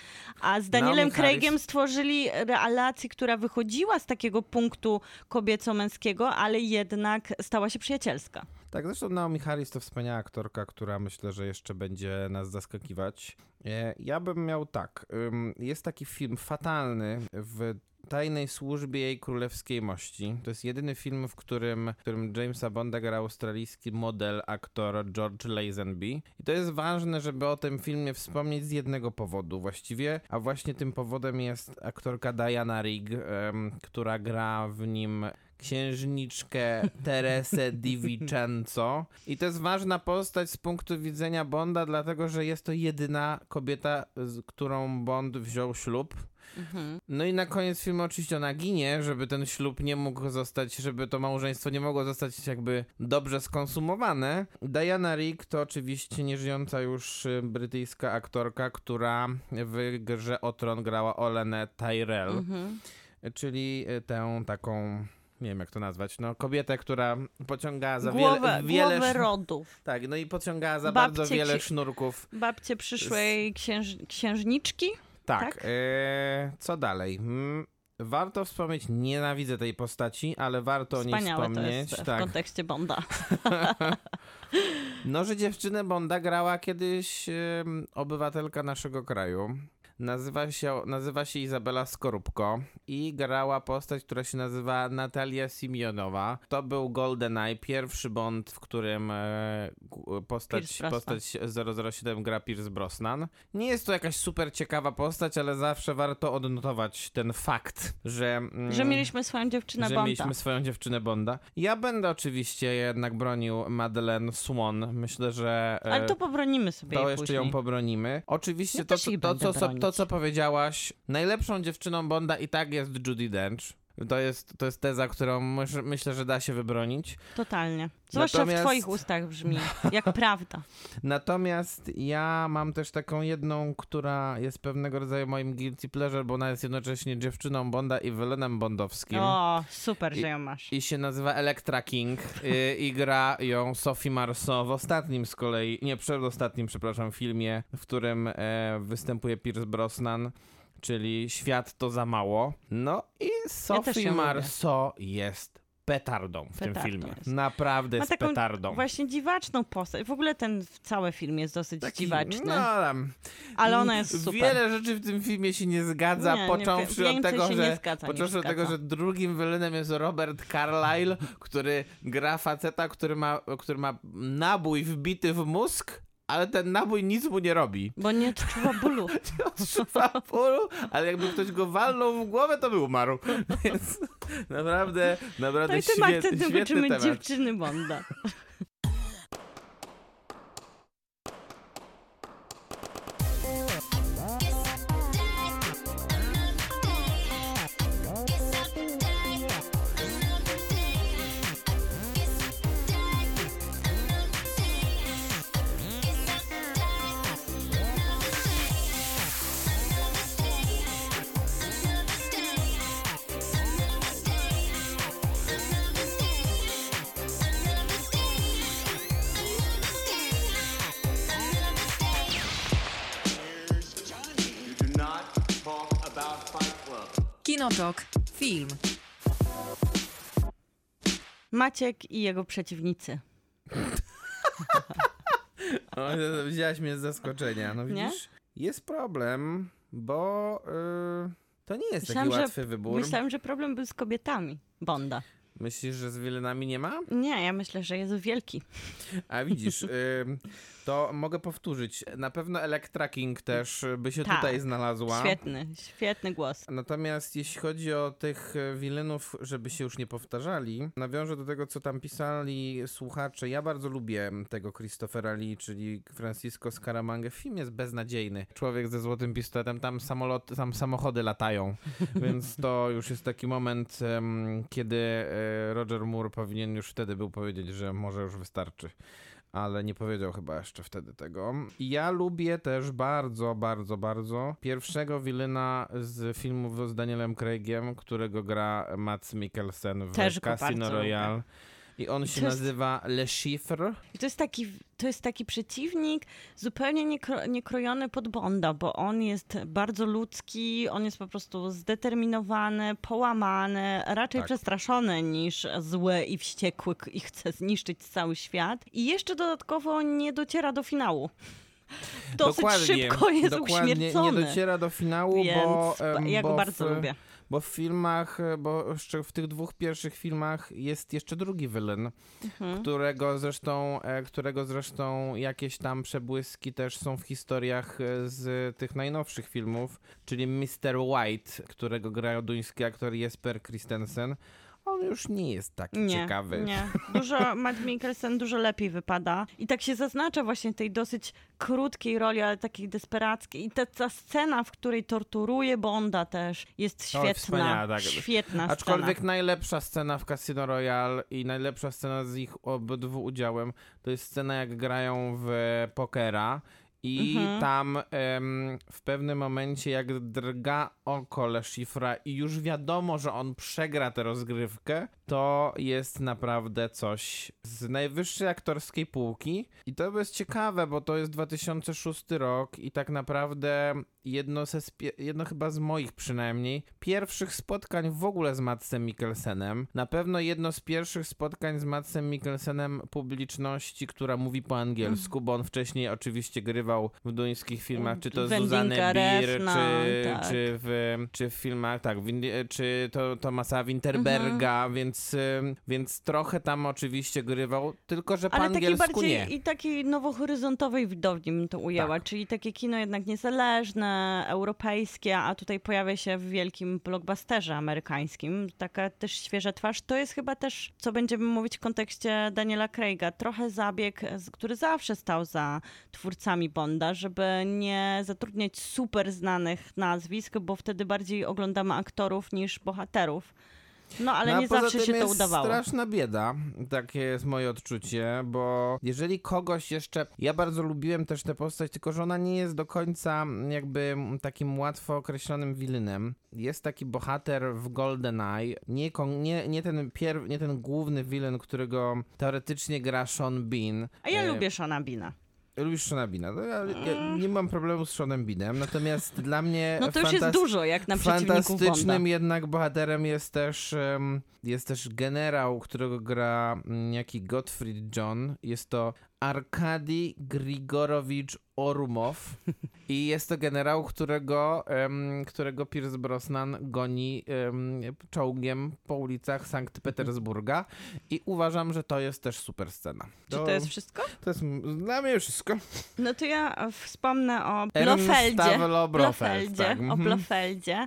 A z Danielem Naomi Craigiem Harris- stworzyli relację, która wychodziła z takiego punktu kobieco-męskiego, ale jednak stała się przyjacielska. Tak, zresztą Naomi Harris to wspaniała aktorka, która myślę, że jeszcze będzie nas zaskakiwać. E, Ja bym miał tak. Jest taki film fatalny w tajnej służbie jej królewskiej mości. To jest jedyny film, w którym, w którym Jamesa Bonda gra australijski model, aktor George Lazenby. I to jest ważne, żeby o tym filmie wspomnieć z jednego powodu właściwie, a właśnie tym powodem jest aktorka Diana Rigg, em, która gra w nim księżniczkę Teresę Di Vincenzo. I to jest ważna postać z punktu widzenia Bonda, dlatego że jest to jedyna kobieta, z którą Bond wziął ślub. No i na koniec filmu oczywiście ona ginie, żeby ten ślub nie mógł zostać, żeby to małżeństwo nie mogło zostać jakby dobrze skonsumowane. Diana Rigg to oczywiście nieżyjąca już y, brytyjska aktorka, która w grze o Tron grała Olenę Tyrell Mhm. czyli y, tę taką, nie wiem jak to nazwać, no kobietę, która pociąga za Głowę, wiele, głowę rodów. Tak, no i pociągała za Babcie bardzo wiele ksi- sznurków. Babcie przyszłej księż... księżniczki? Tak, Tak? e, co dalej? Mm, warto wspomnieć, nienawidzę tej postaci, ale warto o niej Wspaniałe to wspomnieć. jest w tak. kontekście Bonda. No, że dziewczynę Bonda grała kiedyś obywatelka naszego kraju. Nazywa się, nazywa się Izabela Skorupko i grała postać, która się nazywa Natalia Simionowa. To był GoldenEye, pierwszy Bond, w którym e, postać, postać 007 gra Pierce Brosnan. Nie jest to jakaś super ciekawa postać, ale zawsze warto odnotować ten fakt, że... mm, Że mieliśmy swoją dziewczynę że Bonda. mieliśmy swoją dziewczynę Bonda. Ja będę oczywiście jednak bronił Madeleine Swan. Myślę, że e, Ale to pobronimy sobie to jeszcze później. ją pobronimy. Oczywiście Ja to, to, będę co, bronić. To, co powiedziałaś, najlepszą dziewczyną Bonda i tak jest Judy Dench. To jest, to jest teza, którą myś- myślę, że da się wybronić. Totalnie. Zwłaszcza Natomiast- w twoich ustach brzmi jak prawda. Natomiast ja mam też taką jedną, która jest pewnego rodzaju moim guilty pleasure, bo ona jest jednocześnie dziewczyną Bonda i Velenem Bondowskim. O, super, I- że ją masz. I się nazywa Electra King y, i gra ją Sophie Marceau w ostatnim z kolei, nie przedostatnim, przepraszam, filmie, w którym e, występuje Pierce Brosnan, czyli Świat to za mało. No i Sophie lubię. Marceau jest petardą w tym filmie. jest. Naprawdę jest petardą. właśnie dziwaczną postać. W ogóle ten cały film jest dosyć Taki, dziwaczny, No, tam. ale ona jest super. Wiele rzeczy w tym filmie się nie zgadza, Nie, nie, począwszy więcej od tego, że nie zgadza, począwszy od tego, że drugim wylenem jest Robert Carlyle, który gra faceta, który ma, który ma nabój wbity w mózg, ale ten nabój nic mu nie robi. Bo nie odczuwa bólu. Odczuwa bólu, ale jakby ktoś go walnął w głowę, to by umarł. Więc naprawdę, naprawdę No i tym świetny, akcentem świetny temat. dziewczyny Bonda. Kinotok. Film. Maciek i jego przeciwnicy. O, wzięłaś mnie z zaskoczenia. No Nie? widzisz, jest problem, bo y, to nie jest Myślałam, taki że- łatwy wybór. Myślałam, że problem był z kobietami Bonda. Myślisz, że z wilenami nie ma? Nie, ja myślę, że jest wielki. A widzisz, y, To mogę powtórzyć. Na pewno Elektra King też by się Tak. tutaj znalazła. Świetny, świetny głos. Natomiast jeśli chodzi o tych e, wilenów, żeby się już nie powtarzali, nawiążę do tego, co tam pisali słuchacze. Ja bardzo lubię tego Christophera Lee, czyli Francisco Scaramanga. Film jest beznadziejny. Człowiek ze złotym pistoletem, tam, samolot, tam samochody latają, więc to już jest taki moment, kiedy e, Roger Moore powinien już wtedy był powiedzieć, że może już wystarczy ale nie powiedział chyba jeszcze wtedy tego. I ja lubię też bardzo, bardzo, bardzo pierwszego wilyna z filmów z Danielem Craigiem, którego gra Mats Mikkelsen w Też Casino Royale. I on się jest- nazywa Le Chiffre. I to jest taki, to jest taki przeciwnik zupełnie niekro, niekrojony pod Bonda, bo on jest bardzo ludzki, on jest po prostu zdeterminowany, połamany, raczej Tak. przestraszony niż zły i wściekły i chce zniszczyć cały świat. I jeszcze dodatkowo nie dociera do finału. Dosyć dokładnie, szybko jest dokładnie uśmiercony. nie dociera do finału, Więc bo, em, ja go bo bardzo w, lubię. Bo w filmach, bo w tych dwóch pierwszych filmach jest jeszcze drugi wylyn, Mhm. którego zresztą, e, którego zresztą jakieś tam przebłyski też są w historiach e, z tych najnowszych filmów, czyli Mr. White, którego gra duński aktor Jesper Christensen. On już nie jest taki Nie, ciekawy. nie. Dużo, Matt Mikkelsen dużo lepiej wypada. I tak się zaznacza właśnie tej dosyć krótkiej roli, ale takiej desperackiej. I ta, ta scena, w której torturuje Bonda też jest świetna. wspaniała, tak. Świetna Aczkolwiek scena. najlepsza scena w Casino Royale i najlepsza scena z ich obydwu udziałem to jest scena jak grają w pokera i Mhm. tam em, w pewnym momencie jak drga oko Le Chiffra i już wiadomo, że on przegra tę rozgrywkę, to jest naprawdę coś z najwyższej aktorskiej półki i to jest ciekawe, bo to jest 2006 rok i tak naprawdę jedno, ze jedno chyba z moich przynajmniej pierwszych spotkań w ogóle z Matsem Mikkelsenem. Na pewno jedno z pierwszych spotkań z Matsem Mikkelsenem publiczności, która mówi po angielsku, bo on wcześniej oczywiście grywał w duńskich filmach, czy to Zuzanne Bier, Refna, czy, tak. czy, w, czy w filmach, tak, Win- czy to Tomasa Winterberga, Mhm. więc, więc trochę tam oczywiście grywał, tylko że po Ale angielsku bardziej nie. i takiej nowohoryzontowej widowni bym to ujęła, Tak. czyli takie kino jednak niezależne, europejskie, a tutaj pojawia się w wielkim blockbusterze amerykańskim. Taka też świeża twarz. To jest chyba też, co będziemy mówić w kontekście Daniela Craiga, trochę zabieg, który zawsze stał za twórcami Bonda, żeby nie zatrudniać super znanych nazwisk, bo wtedy bardziej oglądamy aktorów niż bohaterów. No ale No, nie zawsze się to jest udawało. straszna bieda, takie jest moje odczucie, bo jeżeli kogoś jeszcze... Ja bardzo lubiłem też tę postać, tylko że ona nie jest do końca jakby takim łatwo określonym wilynem. Jest taki bohater w GoldenEye, nie, nie, nie, ten, pier- nie ten główny wilen, którego teoretycznie gra Sean Bean. A ja E, lubię Shona Beana. Lubisz Seana Beana. No, ja, ja nie mam problemu z Seanem Beanem, natomiast dla mnie No to już jest dużo, jak na przeciwników Bonda. Fantastycznym jednak bohaterem jest też, jest też generał, którego gra mm, jaki Gottfried John. Jest to Arkadi Grigorowicz Orumow i jest to generał, którego, którego Pierce Brosnan goni em, czołgiem po ulicach Sankt Petersburga i uważam, że to jest też super scena. Czy to jest wszystko? to jest dla mnie wszystko. No to ja wspomnę o Blofeldzie. Blofeld, Blofeldzie, tak, o mhm. Blofeldzie,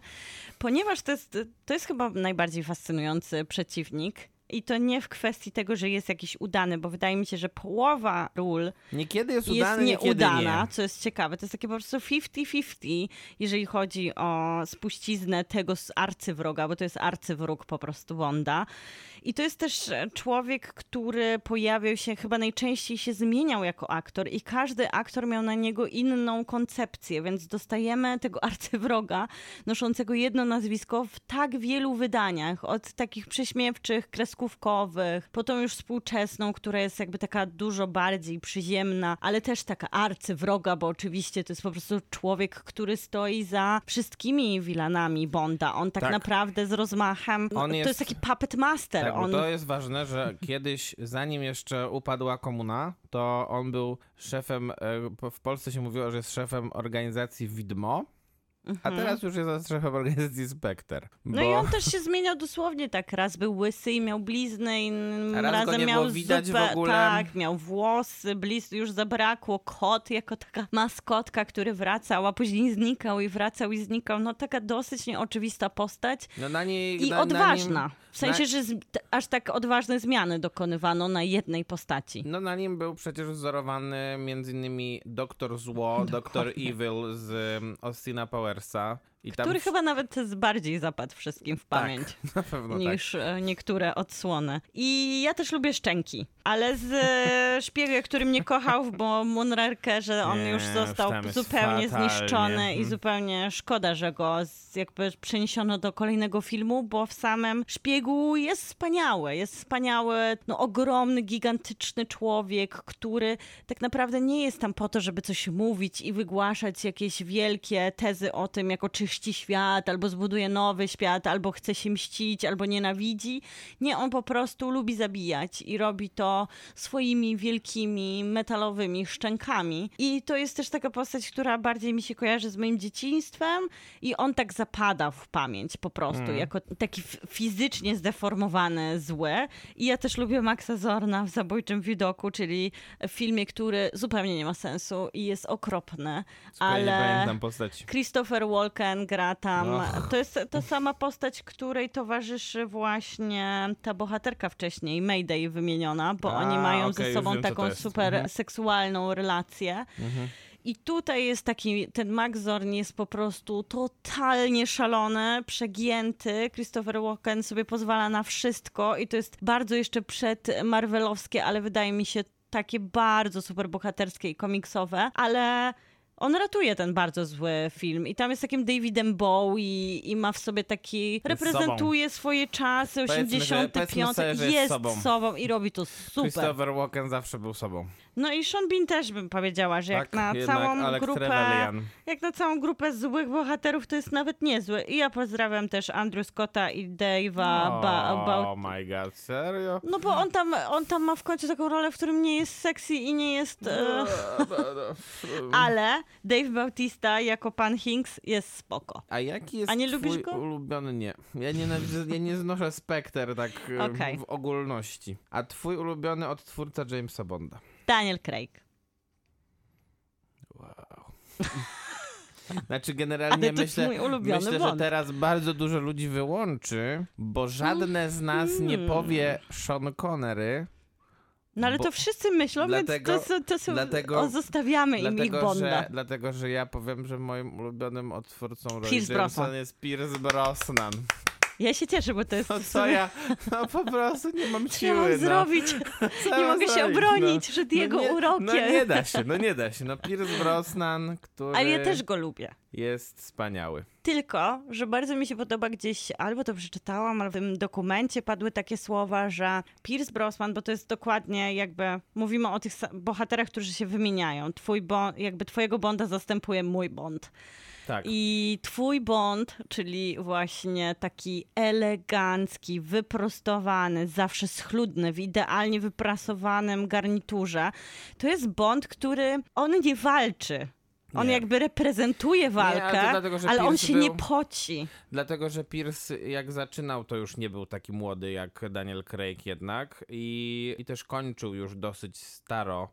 ponieważ to jest, to jest chyba najbardziej fascynujący przeciwnik. I to nie w kwestii tego, że jest jakiś udany, bo wydaje mi się, że połowa ról Niekiedy jest jest udany, niekiedy nieudana, nie. co jest ciekawe. To jest takie po prostu 50-50, jeżeli chodzi o spuściznę tego arcywroga, bo to jest arcywróg po prostu Wanda. I to jest też człowiek, który pojawiał się, chyba najczęściej się zmieniał jako aktor i każdy aktor miał na niego inną koncepcję, więc dostajemy tego arcywroga noszącego jedno nazwisko w tak wielu wydaniach, od takich prześmiewczych, kreskówkowych, po tą już współczesną, która jest jakby taka dużo bardziej przyziemna, ale też taka arcywroga, bo oczywiście to jest po prostu człowiek, który stoi za wszystkimi wilanami Bonda. On tak, Tak. naprawdę z rozmachem, On to jest- jest taki puppet master. Tak, on to jest ważne, że kiedyś, zanim jeszcze upadła komuna, to on był szefem, e, w Polsce się mówiło, że jest szefem organizacji Widmo. A teraz już jest szefem organizacji Spectre. No bo... i on też się zmieniał dosłownie tak. Raz był łysy i miał blizny, i A raz razem miał widać zupę, w ogóle. Tak, miał włosy, blizn już zabrakło. Kot jako taka maskotka, który wracał, a później znikał i wracał i znikał. No taka dosyć nieoczywista postać No na niej, i na, odważna. Na nim, W sensie, że z, t- aż tak odważne zmiany dokonywano na jednej postaci. No na nim był przecież wzorowany między innymi Doktor Zło, Doktor Evil z um, Austina Powersa. I tam Który w- chyba nawet z bardziej zapadł wszystkim w tak, pamięć. tak. niż e, niektóre odsłony. I ja też lubię szczęki, ale z e, szpiega, który mnie kochał, bo Moonraker, że on Nie, już już został tam jest zupełnie fatalnie. zniszczony i Mhm. zupełnie szkoda, że go jakby przeniesiono do kolejnego filmu, bo w samym szpiegu jest wspaniały. Jest wspaniały, no ogromny, gigantyczny człowiek, który tak naprawdę nie jest tam po to, żeby coś mówić i wygłaszać jakieś wielkie tezy o tym, jak oczyści świat, albo zbuduje nowy świat, albo chce się mścić, albo nienawidzi. Nie, on po prostu lubi zabijać i robi to swoimi wielkimi metalowymi szczękami. I to jest też taka postać, która bardziej mi się kojarzy z moim dzieciństwem i on tak zapada w pamięć po prostu, jako taki fizycznie zdeformowany zły. I ja też lubię Maxa Zorna w Zabójczym Widoku, czyli w filmie, który zupełnie nie ma sensu i jest okropny, ale... Christopher Walken gra tam. Och. To jest ta sama postać, której towarzyszy właśnie ta bohaterka wcześniej, Mayday wymieniona, bo A, oni mają okej, ze sobą wiem, taką super Mhm. seksualną relację. I tutaj jest taki, ten Max Zorn jest po prostu totalnie szalony, przegięty. Christopher Walken sobie pozwala na wszystko i to jest bardzo jeszcze przed Marvelowskie, ale wydaje mi się takie bardzo super bohaterskie i komiksowe, ale on ratuje ten bardzo zły film i tam jest takim Davidem Bowie i ma w sobie taki, reprezentuje swoje czasy, Powiedzmy, że- 85, powiedzmy sobie, że jest jest sobą. sobą i robi to super. Christopher Walken zawsze był sobą. No i Sean Bean też bym powiedziała, że jak Tak, na jednak całą Alex grupę Trevelyan. jak na całą grupę złych bohaterów to jest nawet niezły. I ja pozdrawiam też Andrew Scotta i Dave'a ba- ba- Oh my god, serio? No bo on tam, on tam ma w końcu taką rolę, w którym nie jest sexy i nie jest... E, ale Dave Bautista jako pan Hinks jest spoko. A jaki jest A nie lubisz go? ulubiony? Nie. Ja, nienawidzę, ja nie znoszę Spectre tak e, Okej. w ogólności. A twój ulubiony odtwórca Jamesa Bonda? Daniel Craig. Znaczy generalnie myślę, myślę że teraz bardzo dużo ludzi wyłączy, bo żadne z nas nie Mm. powie Sean Connery. No ale Bo- to wszyscy myślą, dlatego- więc to, to są, dlatego- o, zostawiamy im ich Dlatego Bonda. że, dlatego, że ja powiem, że moim ulubionym odtwórcą Pierce Brosnan. jest Pierce Brosnan. Ja się cieszę, bo to jest... No co ja, no po prostu nie mam Co ja mam siły. no. zrobić? Co Nie mogę się zrobić, obronić przed jego no nie, urokiem. No nie da się, no nie da się. No Pierce Brosnan, który Ale ja też go lubię. jest wspaniały. Tylko, że bardzo mi się podoba gdzieś, albo to przeczytałam, albo w tym dokumencie padły takie słowa, że Pierce Brosnan, bo to jest dokładnie jakby, mówimy o tych bohaterach, którzy się wymieniają. Twój bond, jakby twojego Bonda zastępuje mój Bond. Tak. I twój Bond, czyli właśnie taki elegancki, wyprostowany, zawsze schludny, w idealnie wyprasowanym garniturze, to jest Bond, który, on nie walczy. On Nie. jakby reprezentuje walkę, ale to dlatego, ale on się był- nie poci. Dlatego, że Pierce jak zaczynał, to już nie był taki młody jak Daniel Craig jednak i, i też kończył już dosyć staro.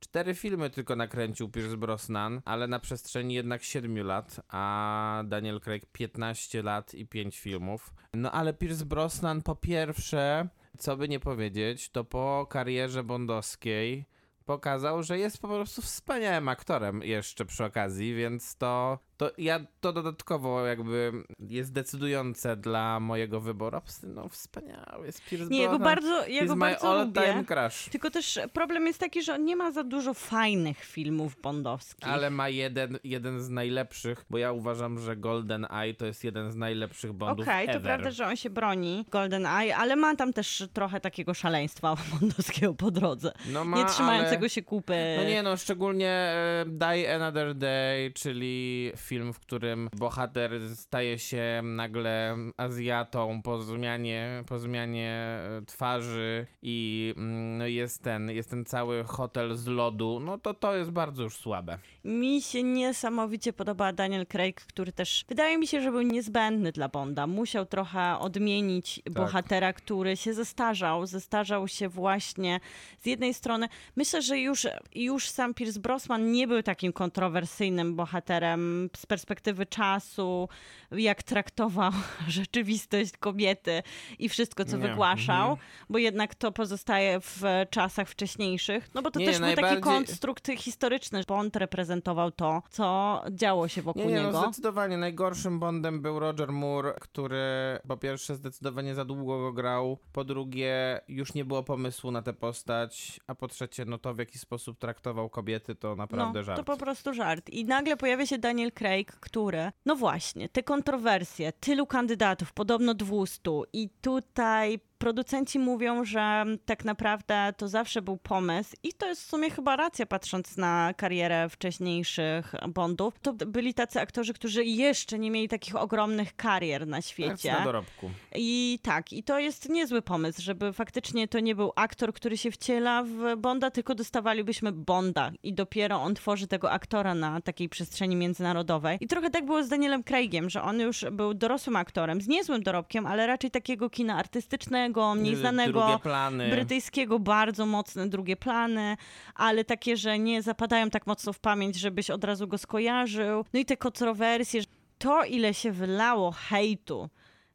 Cztery filmy tylko nakręcił Pierce Brosnan, ale na przestrzeni jednak 7 lat, a Daniel Craig 15 lat i 5 filmów. No ale Pierce Brosnan po pierwsze, co by nie powiedzieć, to po karierze bondowskiej pokazał, że jest po prostu wspaniałym aktorem jeszcze przy okazji, więc to, to ja to dodatkowo jakby jest decydujące dla mojego wyboru. No wspaniały jest Pierce Nie, ja go Brosnan. bardzo, ja He's go my bardzo lubię. crush. Tylko też problem jest taki, że on nie ma za dużo fajnych filmów bondowskich. Ale ma jeden, jeden z najlepszych, bo ja uważam, że Golden Eye to jest jeden z najlepszych Bondów Okej, to ever. prawda, że on się broni, Golden Eye, ale ma tam też trochę takiego szaleństwa bondowskiego po drodze. No ma, nie trzymającego ale... się kupy. No nie no, szczególnie e, Die Another Day, czyli film, w którym bohater staje się nagle Azjatą po zmianie, po zmianie e, twarzy i mm, no jest ten, jest ten cały hotel z lodu, no to to jest bardzo już słabe. Mi się niesamowicie podoba Daniel Craig, który też wydaje mi się, że był niezbędny dla Bonda. Musiał trochę odmienić bohatera, który się zestarzał. Zestarzał się właśnie z jednej strony. Myślę, że już, już sam Pierce Brosnan nie był takim kontrowersyjnym bohaterem z perspektywy czasu, jak traktował rzeczywistość kobiety i wszystko, co Nie. wygłaszał, Mhm. bo jednak to pozostaje w czasach wcześniejszych. No bo to Nie, też był taki najbardziej- konstrukt historyczny. Bond reprezentował to, co działo się wokół Nie, no niego. zdecydowanie najgorszym Bondem był Roger Moore, który po pierwsze zdecydowanie za długo go grał, po drugie już nie było pomysłu na tę postać, a po trzecie no to w jaki sposób traktował kobiety to naprawdę no, żart. to po prostu żart. I nagle pojawia się Daniel Craig, który, no właśnie, te kontrowersje, tylu kandydatów, podobno 200 i tutaj producenci mówią, że tak naprawdę to zawsze był pomysł i to jest w sumie chyba racja, patrząc na karierę wcześniejszych Bondów. To byli tacy aktorzy, którzy jeszcze nie mieli takich ogromnych karier na świecie. na dorobku. I tak, i to jest niezły pomysł, żeby faktycznie to nie był aktor, który się wciela w Bonda, tylko dostawalibyśmy Bonda i dopiero on tworzy tego aktora na takiej przestrzeni międzynarodowej. I trochę tak było z Danielem Craigiem, że on już był dorosłym aktorem, z niezłym dorobkiem, ale raczej takiego kina artystycznego, mniej znanego. Drugie plany. Brytyjskiego, bardzo mocne drugie plany, ale takie, że nie zapadają tak mocno w pamięć, żebyś od razu go skojarzył. No i te kontrowersje, to ile się wylało hejtu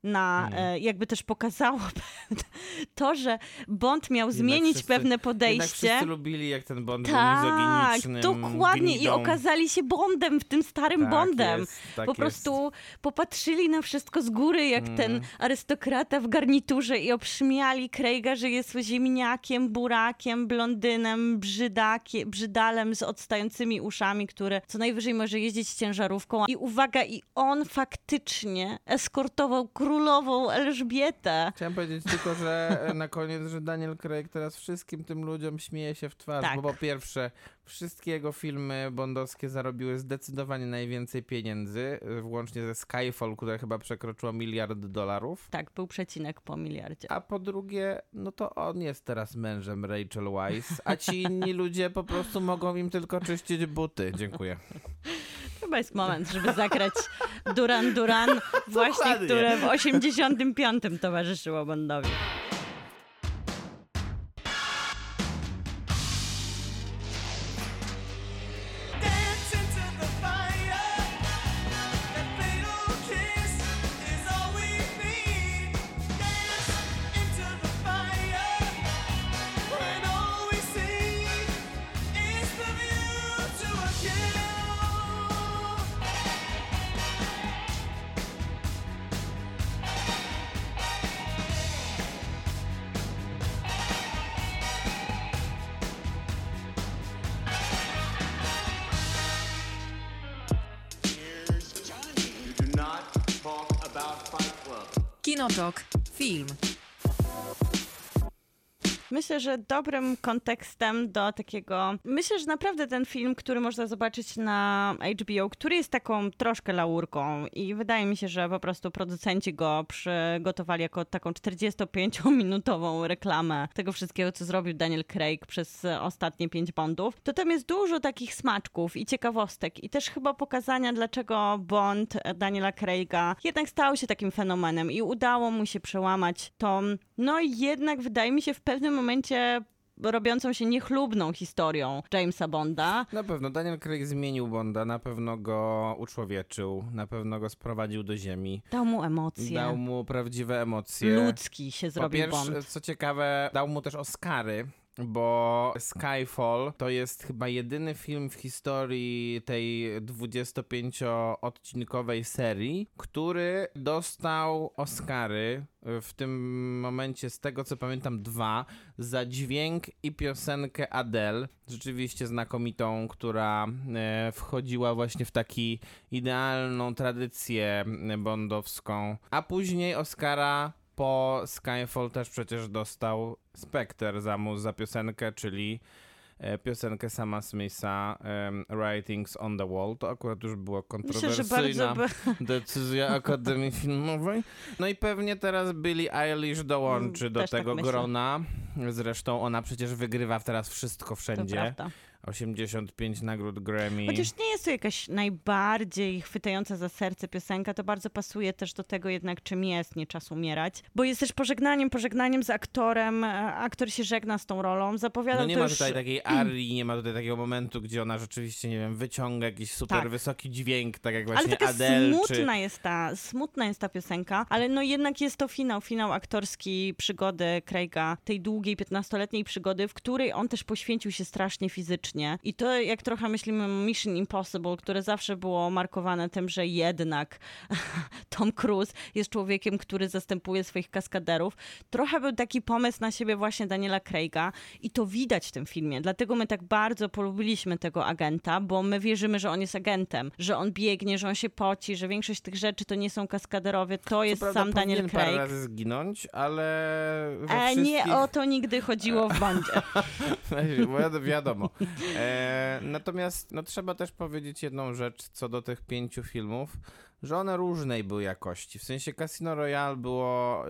na, Mm. jakby też pokazało to, że Bond miał zmienić wszyscy- pewne Jednak podejście. wszyscy lubili, jak ten Bond był Tak, mizoginicznym dokładnie. I gnidą. okazali się Bondem, w tym starym Tak Bondem. jest, tak po jest. prostu popatrzyli na wszystko z góry, jak Mm. ten arystokrata w garniturze i obśmiali Craiga, że jest ziemniakiem, burakiem, blondynem, brzydakie, brzydalem z odstającymi uszami, który co najwyżej może jeździć ciężarówką. I uwaga, i on faktycznie eskortował królową Elżbietę. Chciałem powiedzieć tylko, że e, na koniec, że Daniel Craig teraz wszystkim tym ludziom śmieje się w twarz, Tak. bo po pierwsze, wszystkie jego filmy bondowskie zarobiły zdecydowanie najwięcej pieniędzy, e, włącznie ze Skyfall, które chyba przekroczyło miliard dolarów. Tak, był przecinek po miliardzie. A po drugie, no to on jest teraz mężem Rachel Weisz, a ci inni ludzie po prostu mogą im tylko czyścić buty. Dziękuję. Chyba jest moment, żeby zagrać Duran Duran, właśnie które w 85 towarzyszyło Bondowi. Kinotok. Film. Myślę, że dobrym kontekstem do takiego. Myślę, że naprawdę ten film, który można zobaczyć na HBO, który jest taką troszkę laurką, i wydaje mi się, że po prostu producenci go przygotowali jako taką 45-minutową reklamę tego wszystkiego, co zrobił Daniel Craig przez ostatnie pięć Bondów. To tam jest dużo takich smaczków i ciekawostek, i też chyba pokazania, dlaczego Bond Daniela Craiga jednak stał się takim fenomenem i udało mu się przełamać tą, no jednak wydaje mi się w pewnym momencie robiącą się niechlubną historią Jamesa Bonda. Na pewno Daniel Craig zmienił Bonda, na pewno go uczłowieczył, na pewno go sprowadził do ziemi. Dał mu emocje. Dał mu prawdziwe emocje. Ludzki się Po zrobił pierwsze, Bond. co ciekawe, dał mu też Oscary. Bo Skyfall to jest chyba jedyny film w historii tej 25-odcinkowej serii, który dostał Oscary, w tym momencie z tego co pamiętam dwa, za dźwięk i piosenkę Adele, rzeczywiście znakomitą, która e, wchodziła właśnie w taki idealną tradycję bondowską, a później Oscara po Skyfall też przecież dostał Spectre za mu za piosenkę, czyli e, piosenkę sama Smitha Writings on the Wall. To akurat już była Myślę, kontrowersyjna by... decyzja Akademii Filmowej. No i pewnie teraz Billie Eilish dołączy Mm, do też tak tego myślę. grona. Zresztą ona przecież wygrywa teraz wszystko To wszędzie. prawda. 85 nagród Grammy. Chociaż nie jest to jakaś najbardziej chwytająca za serce piosenka, to bardzo pasuje też do tego jednak, czym jest Nie czas umierać, bo jest też pożegnaniem, pożegnaniem z aktorem, e, aktor się żegna z tą rolą, zapowiadał No nie to ma już... tutaj takiej arii, nie ma tutaj takiego momentu, gdzie ona rzeczywiście, nie wiem, wyciąga jakiś super Tak. wysoki dźwięk, tak jak Ale właśnie taka Adele, smutna czy... jest ta, smutna jest ta piosenka, ale no jednak jest to finał, finał aktorski przygody Craiga, tej długiej 15-letniej przygody, w której on też poświęcił się strasznie fizycznie. I to jak trochę myślimy o Mission Impossible, które zawsze było markowane tym, że jednak Tom Cruise jest człowiekiem, który zastępuje swoich kaskaderów. Trochę był taki pomysł na siebie właśnie Daniela Craiga i to widać w tym filmie. Dlatego my tak bardzo polubiliśmy tego agenta, bo my wierzymy, że on jest agentem, że on biegnie, że on się poci, że większość tych rzeczy to nie są kaskaderowie, to jest prawda sam Daniel powinien parę Craig. razy zginąć, ale E, wszystkich... nie o to nigdy chodziło w bandzie. Wi- Wiadomo. E, natomiast no, trzeba też powiedzieć jedną rzecz co do tych pięciu filmów, że one różnej były jakości. W sensie Casino Royale było,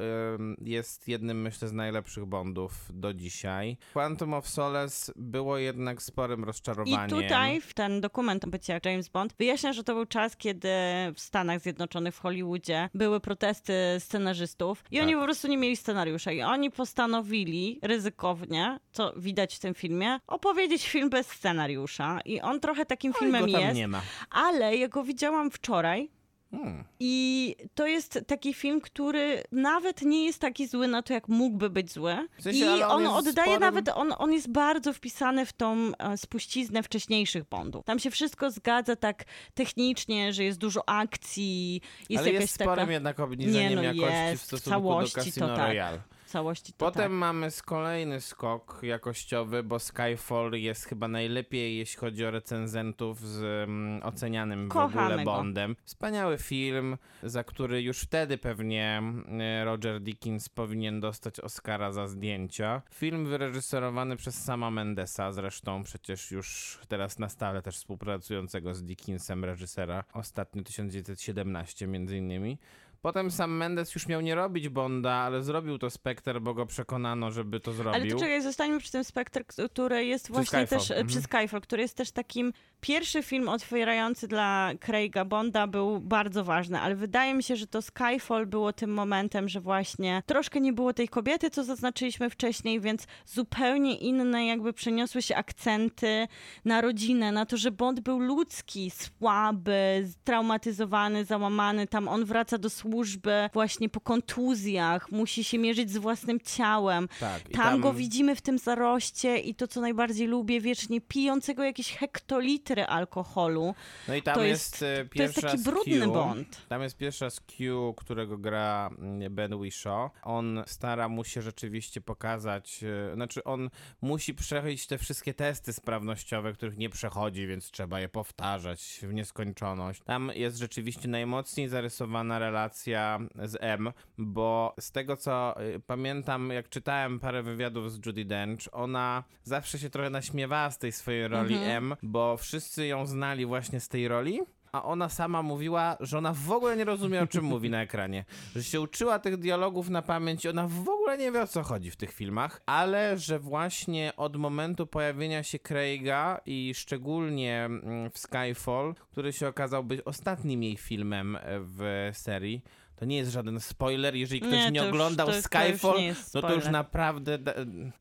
jest jednym myślę z najlepszych Bondów do dzisiaj. Quantum of Solace było jednak sporym I rozczarowaniem. tutaj w ten dokument o bycie James Bond wyjaśnia, że to był czas, kiedy w Stanach Zjednoczonych, w Hollywoodzie były protesty scenarzystów i oni Tak. po prostu nie mieli scenariusza i oni postanowili ryzykownie, co widać w tym filmie, opowiedzieć film bez scenariusza i on trochę takim No filmem jest, nie ma. ale ja go widziałam wczoraj Hmm. i to jest taki film, który nawet nie jest taki zły na to, jak mógłby być zły. W sensie, I on on, oddaje sporym- nawet, on, on jest bardzo wpisany w tą e, spuściznę wcześniejszych Bondów. Tam się wszystko zgadza tak technicznie, że jest dużo akcji, jest Ale jakaś jest sporym taka jednak obniżeniem Nie, no jakości jest, w w stosunku całości do to Casino tak. Royale. Całości. To Potem tak. mamy z kolejny skok jakościowy, bo Skyfall jest chyba najlepiej, jeśli chodzi o recenzentów z mm, ocenianym w Kochamy ogóle. Bondem. Wspaniały film, za który już wtedy pewnie mm, Roger Dickens powinien dostać Oscara za zdjęcia. Film wyreżyserowany przez sama Mendesa, zresztą przecież już teraz na stale też współpracującego z Dickensem reżysera, ostatnio 1917 między innymi. Potem sam Mendes już miał nie robić Bonda, ale zrobił to Spectre, bo go przekonano, żeby to zrobił. Ale to czekaj, zostańmy przy tym Spectre, który jest właśnie Skyfall, też, mhm. przy Skyfall, który jest też takim, pierwszy film otwierający dla Craiga Bonda był bardzo ważny, ale wydaje mi się, że to Skyfall było tym momentem, że właśnie troszkę nie było tej kobiety, co zaznaczyliśmy wcześniej, więc zupełnie inne jakby przeniosły się akcenty na rodzinę, na to, że Bond był ludzki, słaby, traumatyzowany, załamany, tam on wraca do służby właśnie po kontuzjach, musi się mierzyć z własnym ciałem, tak, i tam, go widzimy w tym zaroście i to, co najbardziej lubię, wiecznie pijącego jakieś hektolitry alkoholu. No i tam to jest, jest- e, To jest pierwsza taki brudny Q. Bond. Tam jest pierwsza z Q, którego gra mm, Ben Whishaw. On stara mu się rzeczywiście pokazać, e, znaczy on musi przejść te wszystkie testy sprawnościowe, których nie przechodzi, więc trzeba je powtarzać w nieskończoność. Tam jest rzeczywiście najmocniej zarysowana relacja z M, bo z tego co y, pamiętam, jak czytałem parę wywiadów z Judy Dench, ona zawsze się trochę naśmiewała z tej swojej roli M, bo wszyscy ją znali właśnie z tej roli. A ona sama mówiła, że ona w ogóle nie rozumie, o czym mówi na ekranie. Że się uczyła tych dialogów na pamięć i ona w ogóle nie wie, o co chodzi w tych filmach. Ale że właśnie od momentu pojawienia się Craiga i szczególnie mm, w Skyfall, który się okazał być ostatnim jej filmem e, w serii, to nie jest żaden spoiler. Jeżeli ktoś nie, Nie, to już- oglądał to- to już Skyfall, jest no to już naprawdę da,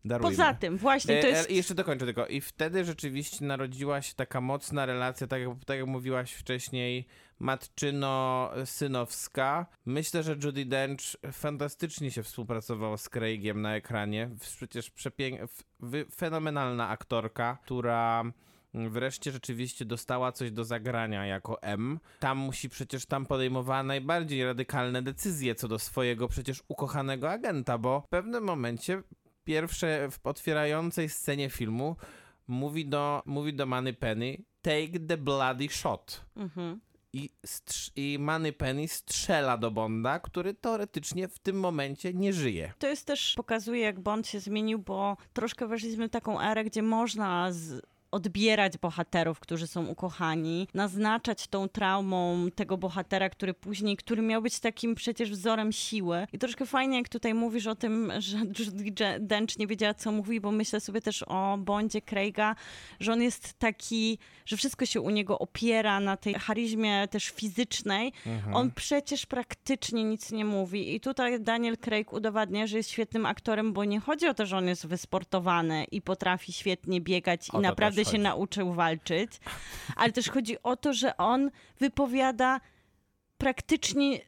darujmy. Poza tym, właśnie, to E, jest... e, jeszcze dokończę tylko. I wtedy rzeczywiście narodziła się taka mocna relacja, tak jak, tak jak mówiłaś wcześniej, matczyno-synowska. Myślę, że Judy Dench fantastycznie się współpracowała z Craigiem na ekranie. Przecież przepięk... fenomenalna aktorka, która wreszcie rzeczywiście dostała coś do zagrania jako M. Tam musi przecież tam podejmowała najbardziej radykalne decyzje co do swojego przecież ukochanego agenta, bo w pewnym momencie pierwsze w otwierającej scenie filmu mówi do, mówi do Manny Penny take the bloody shot. Mhm. i, i Manny Penny strzela do Bonda, który teoretycznie w tym momencie nie żyje. To jest też, pokazuje jak Bond się zmienił, bo troszkę weszliśmy w taką erę, gdzie można z odbierać bohaterów, którzy są ukochani, naznaczać tą traumą tego bohatera, który później, który miał być takim przecież wzorem siły. I troszkę fajnie, jak tutaj mówisz o tym, że Judy Je- Dench nie wiedziała, co mówi, bo myślę sobie też o Bondzie Craiga, że on jest taki, że wszystko się u niego opiera na tej charyzmie też fizycznej. On przecież praktycznie nic nie mówi. I tutaj Daniel Craig udowadnia, że jest świetnym aktorem, bo nie chodzi o to, że on jest wysportowany i potrafi świetnie biegać i naprawdę się nauczył walczyć, ale też chodzi o to, że on wypowiada praktycznie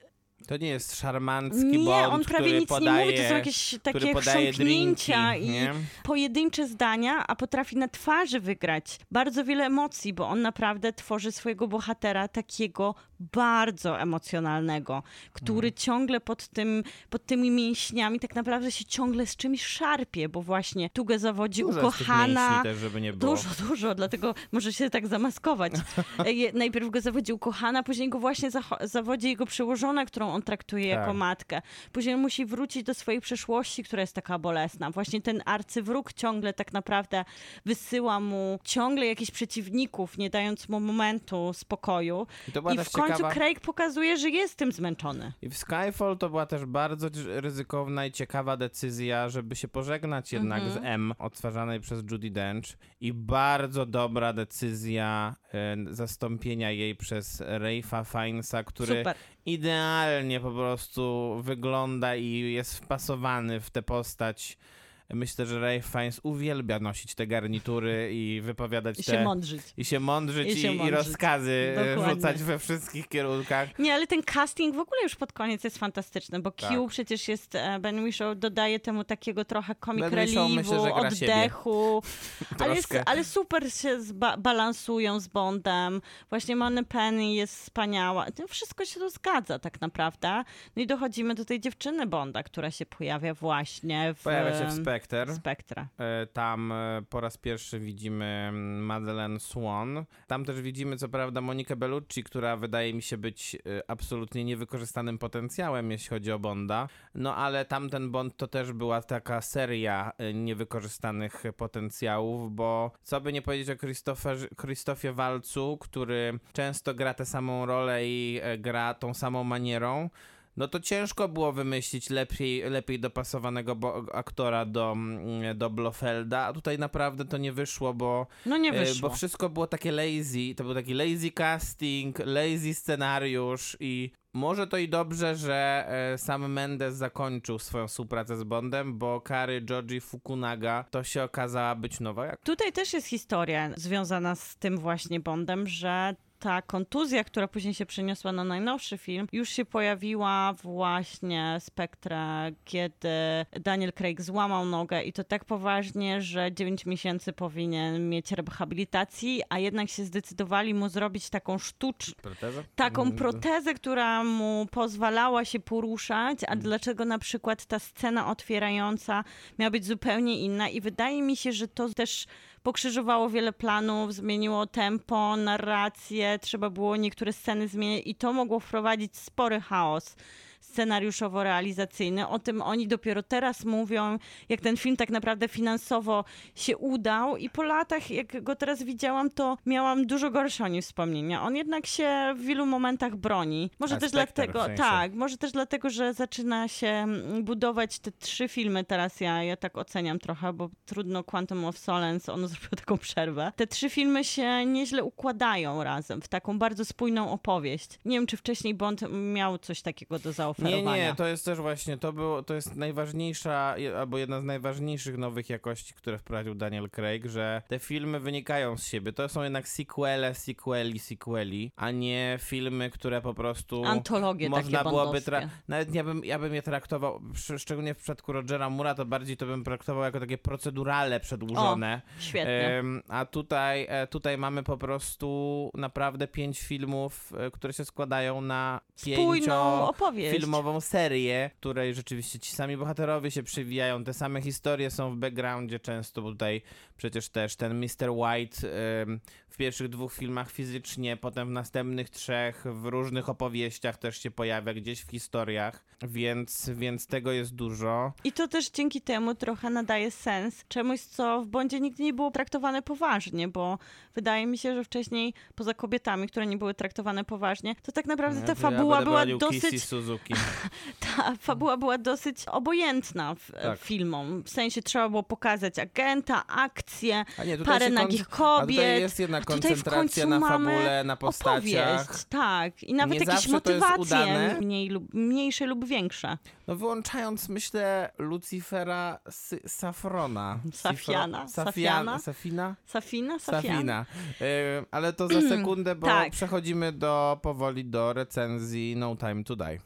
To nie jest szarmancki nie, Bond, on prawie który nic podaje, nie mówi, to są jakieś takie chrząknięcia drinki, i nie? pojedyncze zdania, a potrafi na twarzy wygrać bardzo wiele emocji, bo on naprawdę tworzy swojego bohatera takiego bardzo emocjonalnego, który Mhm. ciągle pod, tym, pod tymi mięśniami tak naprawdę się ciągle z czymś szarpie, bo właśnie tu go zawodzi Dużo ukochana. też, żeby nie było. Dużo, dużo, dlatego może się tak zamaskować. E, Najpierw go zawodzi ukochana, później go właśnie zawodzi jego przełożona, którą on traktuje Tak. jako matkę. Później musi wrócić do swojej przeszłości, która jest taka bolesna. Właśnie ten arcywróg ciągle tak naprawdę wysyła mu ciągle jakichś przeciwników, nie dając mu momentu spokoju. I to była I w końcu ciekawa... Craig pokazuje, że jest tym zmęczony. I w Skyfall to była też bardzo ryzykowna i ciekawa decyzja, żeby się pożegnać jednak Mhm. z M, odtwarzanej przez Judy Dench. I bardzo dobra decyzja e, zastąpienia jej przez Ralpha Fiennesa, który Super. Idealnie po prostu wygląda i jest wpasowany w tę postać. Myślę, że Ray Fiennes uwielbia nosić te garnitury i wypowiadać I te... się mądrzyć. I się mądrzyć I i, się i mądrzyć. rozkazy e, Dokładnie. rzucać we wszystkich kierunkach. Nie, ale ten casting w ogóle już pod koniec jest fantastyczny, bo Tak. Q przecież jest, e, Ben Whishaw dodaje temu takiego trochę gra siebie. oddechu, ale, ale super się balansują z Bondem. Właśnie Money Penny jest wspaniała. To wszystko się tu zgadza tak naprawdę. No i dochodzimy do tej dziewczyny Bonda, która się pojawia właśnie w... Pojawia się w Spectre. Spectre. E, Tam e, po raz pierwszy widzimy mm, Madeleine Swan. Tam też widzimy co prawda Monikę Bellucci, która wydaje mi się być e, absolutnie niewykorzystanym potencjałem, jeśli chodzi o Bonda. No ale tamten Bond to też była taka seria niewykorzystanych potencjałów, bo co by nie powiedzieć o Christophie Walcu, który często gra tę samą rolę i gra tą samą manierą. No to ciężko było wymyślić lepiej, lepiej dopasowanego aktora do, mm, do Blofelda, a tutaj naprawdę to nie wyszło, bo, No nie e, wyszło. bo wszystko było takie lazy, to był taki lazy casting, lazy scenariusz i może to i dobrze, że e, sam Mendes zakończył swoją współpracę z Bondem, bo Kary Georgie Fukunaga to się okazała być nowa Tutaj też jest historia związana z tym właśnie Bondem, że ta kontuzja, która później się przeniosła na najnowszy film, już się pojawiła właśnie Spektra, kiedy Daniel Craig złamał nogę i to tak poważnie, że 9 miesięcy powinien mieć rehabilitacji, a jednak się zdecydowali mu zrobić taką sztuczną, taką Mm, protezę, która mu pozwalała się poruszać, Mm. a dlaczego na przykład ta scena otwierająca miała być zupełnie inna? I wydaje mi się, że to też pokrzyżowało wiele planów, zmieniło tempo, narrację, trzeba było niektóre sceny zmienić i to mogło wprowadzić spory chaos scenariuszowo-realizacyjny. O tym oni dopiero teraz mówią, jak ten film tak naprawdę finansowo się udał i po latach, jak go teraz widziałam, to miałam dużo gorsze o nim wspomnienia. On jednak się w wielu momentach broni. Może A, też dlatego, w sensie. tak, może też dlatego, że zaczyna się mm, budować te trzy filmy teraz, ja, ja tak oceniam trochę, bo trudno Quantum of Solace, ono zrobiło taką przerwę. Te trzy filmy się nieźle układają razem w taką bardzo spójną opowieść. Nie wiem, czy wcześniej Bond miał coś takiego do Nie, zaoferowania. nie, to jest też właśnie, to, było, to jest najważniejsza, albo jedna z najważniejszych nowych jakości, które wprowadził Daniel Craig, że te filmy wynikają z siebie. To są jednak sequele, sequeli, sequeli, a nie filmy, które po prostu Antologie można takie byłoby... Tra- nawet ja bym, ja bym je traktował, szczególnie w przypadku Rogera Mura, to bardziej to bym traktował jako takie procedurale przedłużone. Świetnie. Em, a tutaj, e, tutaj mamy po prostu naprawdę pięć filmów, e, które się składają na Spójną pięcio opowieść. Długofilmową serię, której rzeczywiście ci sami bohaterowie się przewijają, te same historie są w backgroundzie często, bo tutaj przecież też ten Mr. White w pierwszych dwóch filmach fizycznie, potem w następnych trzech w różnych opowieściach też się pojawia gdzieś w historiach, więc, więc tego jest dużo. I to też dzięki temu trochę nadaje sens czemuś, co w Bondzie nigdy nie było traktowane poważnie, bo wydaje mi się, że wcześniej poza kobietami, które nie były traktowane poważnie, to tak naprawdę ta fabuła była dosyć Suzuki. ta fabuła była dosyć obojętna w, Tak. filmom. W sensie trzeba było pokazać agenta, akcję, nie, parę nagich kobiet. Koncentracja na fabule, na postaciach. Opowieść, tak. I nawet Nie jakieś motywacje mniej lub, mniejsze lub większe. No wyłączając, myślę, Lucifera Sy- Safrona. Safiana? Sifro- Safiana? Safina? Safina? Safina. Y, ale to za sekundę, bo tak. przechodzimy do powoli do recenzji No Time to Die.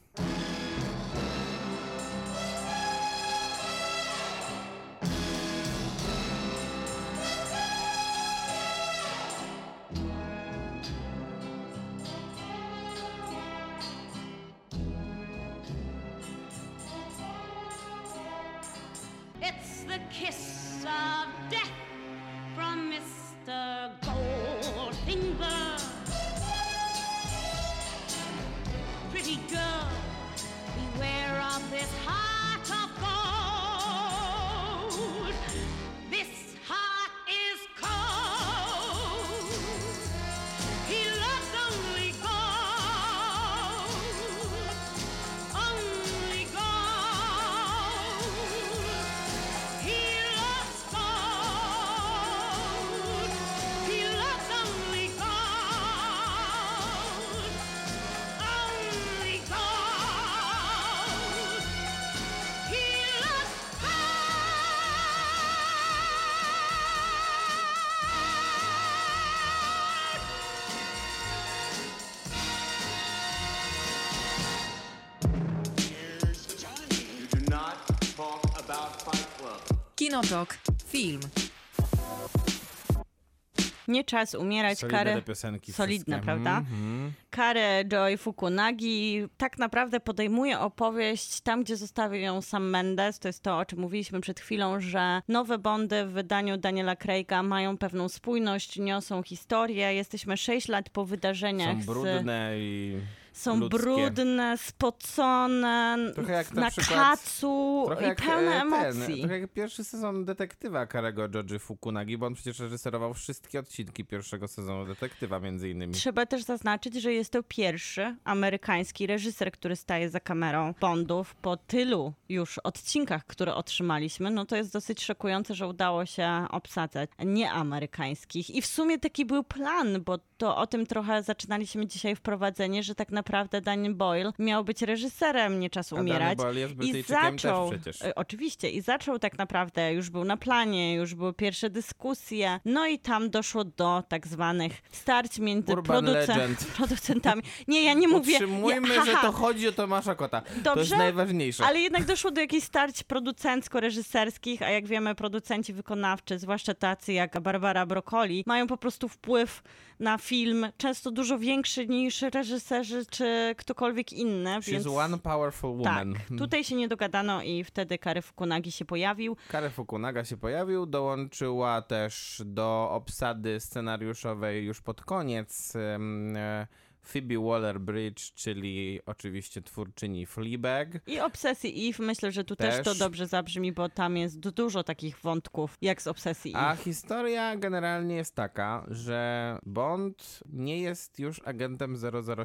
Czas umierać, Solidne kary... te piosenki Solidne, wszystkie. prawda? Mhm. Karę Joy Fukunagi tak naprawdę podejmuje opowieść tam, gdzie zostawił ją sam Mendes. To jest to, o czym mówiliśmy przed chwilą, że nowe Bondy w wydaniu Daniela Craiga mają pewną spójność, niosą historię. Jesteśmy 6 lat po wydarzeniach. Są z- brudne i są ludzkie. brudne, spocone, Trochę jak na na przykład- kacu Trochę i jak pełne e, emocji. Ten, trochę jak pierwszy sezon detektywa Karego Joji Fukunagi, bo on przecież reżyserował wszystkie odcinki pierwszego sezonu detektywa między innymi. Trzeba też zaznaczyć, że jest to pierwszy amerykański reżyser, który staje za kamerą Bondów po tylu już odcinkach, które otrzymaliśmy. No to jest dosyć szokujące, że udało się obsadzać nieamerykańskich. I w sumie taki był plan, bo to o tym trochę zaczynaliśmy dzisiaj wprowadzenie, że tak naprawdę Daniel Boyle miał być reżyserem Nie Czas A Umierać. Boyle jest I zaczął, też przecież. e, oczywiście, i zaczął tak naprawdę, już był na planie, już były pierwsze dyskusje, no i tam doszło do tak zwanych starć między Urban producen- legend. producentami. Nie, ja nie mówię... Utrzymujmy, ja, że to chodzi o Tomasza Kota. to jest Dobrze, najważniejsze. Ale jednak doszło do jakichś starć producencko-reżyserskich, a jak wiemy, producenci wykonawczy, zwłaszcza tacy jak Barbara Broccoli, mają po prostu wpływ na film, często dużo większy niż reżyserzy czy ktokolwiek inny. She's więc... one powerful Tak, woman. tutaj się nie dogadano i wtedy Kary Fukunagi się pojawił. Kare Fukunaga się pojawił, dołączyła też do obsady scenariuszowej już pod koniec e, Phoebe Waller-Bridge, czyli oczywiście twórczyni Fleabag. I Obsesji Eve, myślę, że tu też. Też. to dobrze zabrzmi, bo tam jest du- dużo takich wątków, jak z Obsesji A Eve. historia generalnie jest taka, że Bond nie jest już agentem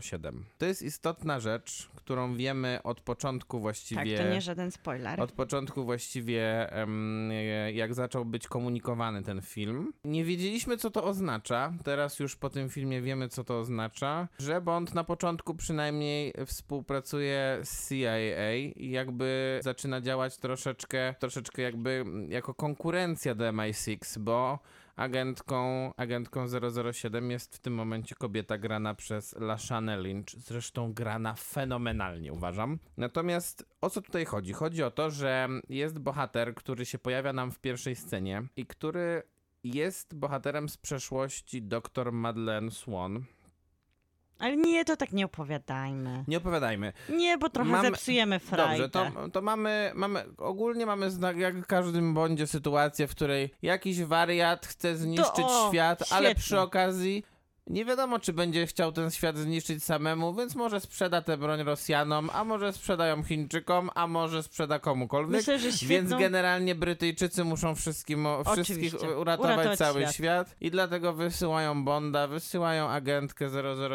007. To jest istotna rzecz, którą wiemy od początku Tak, właściwie. to nie żaden spoiler. Od początku właściwie, jak zaczął być komunikowany ten film. Nie wiedzieliśmy, co to oznacza. Teraz już po tym filmie wiemy, co to oznacza. Że Bond na początku przynajmniej współpracuje z CIA i jakby zaczyna działać troszeczkę, troszeczkę jakby jako konkurencja do MI6, bo agentką, agentką 007 jest w tym momencie kobieta grana przez Lashane Lynch, zresztą grana fenomenalnie uważam. Natomiast o co tutaj chodzi? Chodzi o to, że jest bohater, który się pojawia nam w pierwszej scenie i który jest bohaterem z przeszłości dr Madeleine Swan. Ale nie, to tak nie opowiadajmy. Nie opowiadajmy. Nie, bo trochę Mamy- zepsujemy frajdę. Dobrze, to, to mamy, mamy, ogólnie mamy znak, jak w każdym bądź sytuację, w której jakiś wariat chce zniszczyć o, świat, ale świetnie. przy okazji nie wiadomo, czy będzie chciał ten świat zniszczyć samemu, więc może sprzeda tę broń Rosjanom, a może sprzeda ją Chińczykom, a może sprzeda komukolwiek. Myślę, że Więc świetną... generalnie Brytyjczycy muszą wszystkim, wszystkich uratować, Uratować cały świat. świat. i dlatego wysyłają Bonda, wysyłają agentkę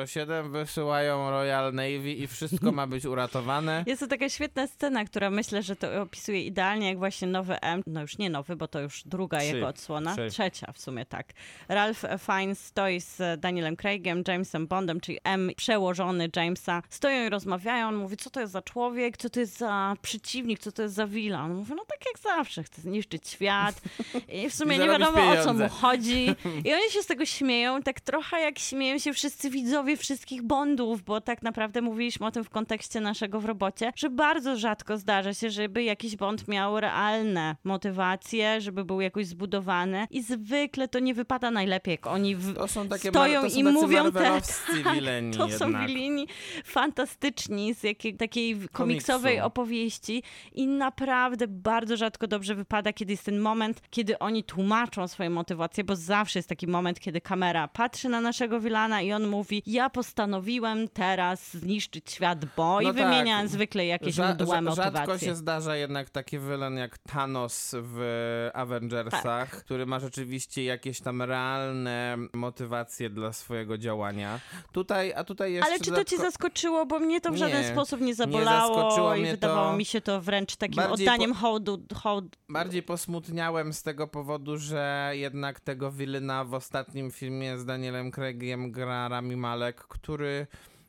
007, wysyłają Royal Navy i wszystko ma być uratowane. Jest to taka świetna scena, która myślę, że to opisuje idealnie, jak właśnie nowy M, no już nie nowy, bo to już druga Trzy. jego odsłona, Trzy. trzecia w sumie, tak. Ralph Fiennes stoi z Danielem Craigiem, Jamesem Bondem, czyli M przełożony Jamesa, stoją i rozmawiają, on mówi, co to jest za człowiek, co to jest za przeciwnik, co to jest za villa. On mówi, no tak jak zawsze, chce zniszczyć świat i w sumie nie wiadomo o co pieniądze. mu chodzi. I oni się z tego śmieją, tak trochę jak śmieją się wszyscy widzowie wszystkich Bondów, bo tak naprawdę mówiliśmy o tym w kontekście naszego w robocie, że bardzo rzadko zdarza się, żeby jakiś Bond miał realne motywacje, żeby był jakoś zbudowany i zwykle to nie wypada najlepiej, jak oni w... To są takie stoją i mówią te... tak, wileni To są wilini fantastyczni z jakiej, takiej komiksowej Komiksu. opowieści i naprawdę bardzo rzadko dobrze wypada, kiedy jest ten moment, kiedy oni tłumaczą swoje motywacje, bo zawsze jest taki moment, kiedy kamera patrzy na naszego wilana i on mówi, ja postanowiłem teraz zniszczyć świat, bo No i tak. wymienia zwykle jakieś Rza- mdłe rza- rzadko motywacje. się zdarza jednak taki wylen jak Thanos w Avengersach, Tak. który ma rzeczywiście jakieś tam realne motywacje dla swojego działania. Tutaj, a tutaj jeszcze Ale czy to cię dodatko- zaskoczyło? Bo mnie to w żaden Nie, sposób nie nie zabolało zaskoczyło i wydawało to. mi się to wręcz takim oddaniem hołdu, hołd, Bardziej posmutniałem z tego powodu, że jednak tego Wilyna w ostatnim filmie z Danielem Craigiem gra Rami Malek, który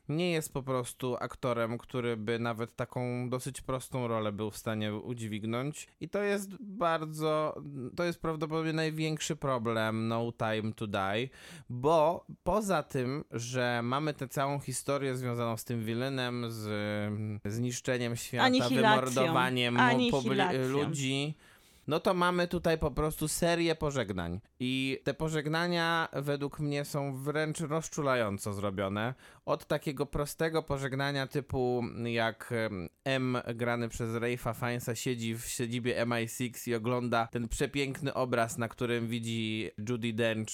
nie jest po prostu aktorem, który by nawet taką dosyć prostą rolę był w stanie udźwignąć. I to jest bardzo, to jest prawdopodobnie największy problem No Time to Die, bo poza tym, że mamy tę całą historię związaną z tym Wilynem, z mm, zniszczeniem świata, wymordowaniem ludzi, no to mamy tutaj po prostu serię pożegnań. I te pożegnania według mnie są wręcz rozczulająco zrobione. Od takiego prostego pożegnania typu jak M grany przez Ralpha Fiennesa siedzi w siedzibie MI6 i ogląda ten przepiękny obraz, na którym widzi Judy Dench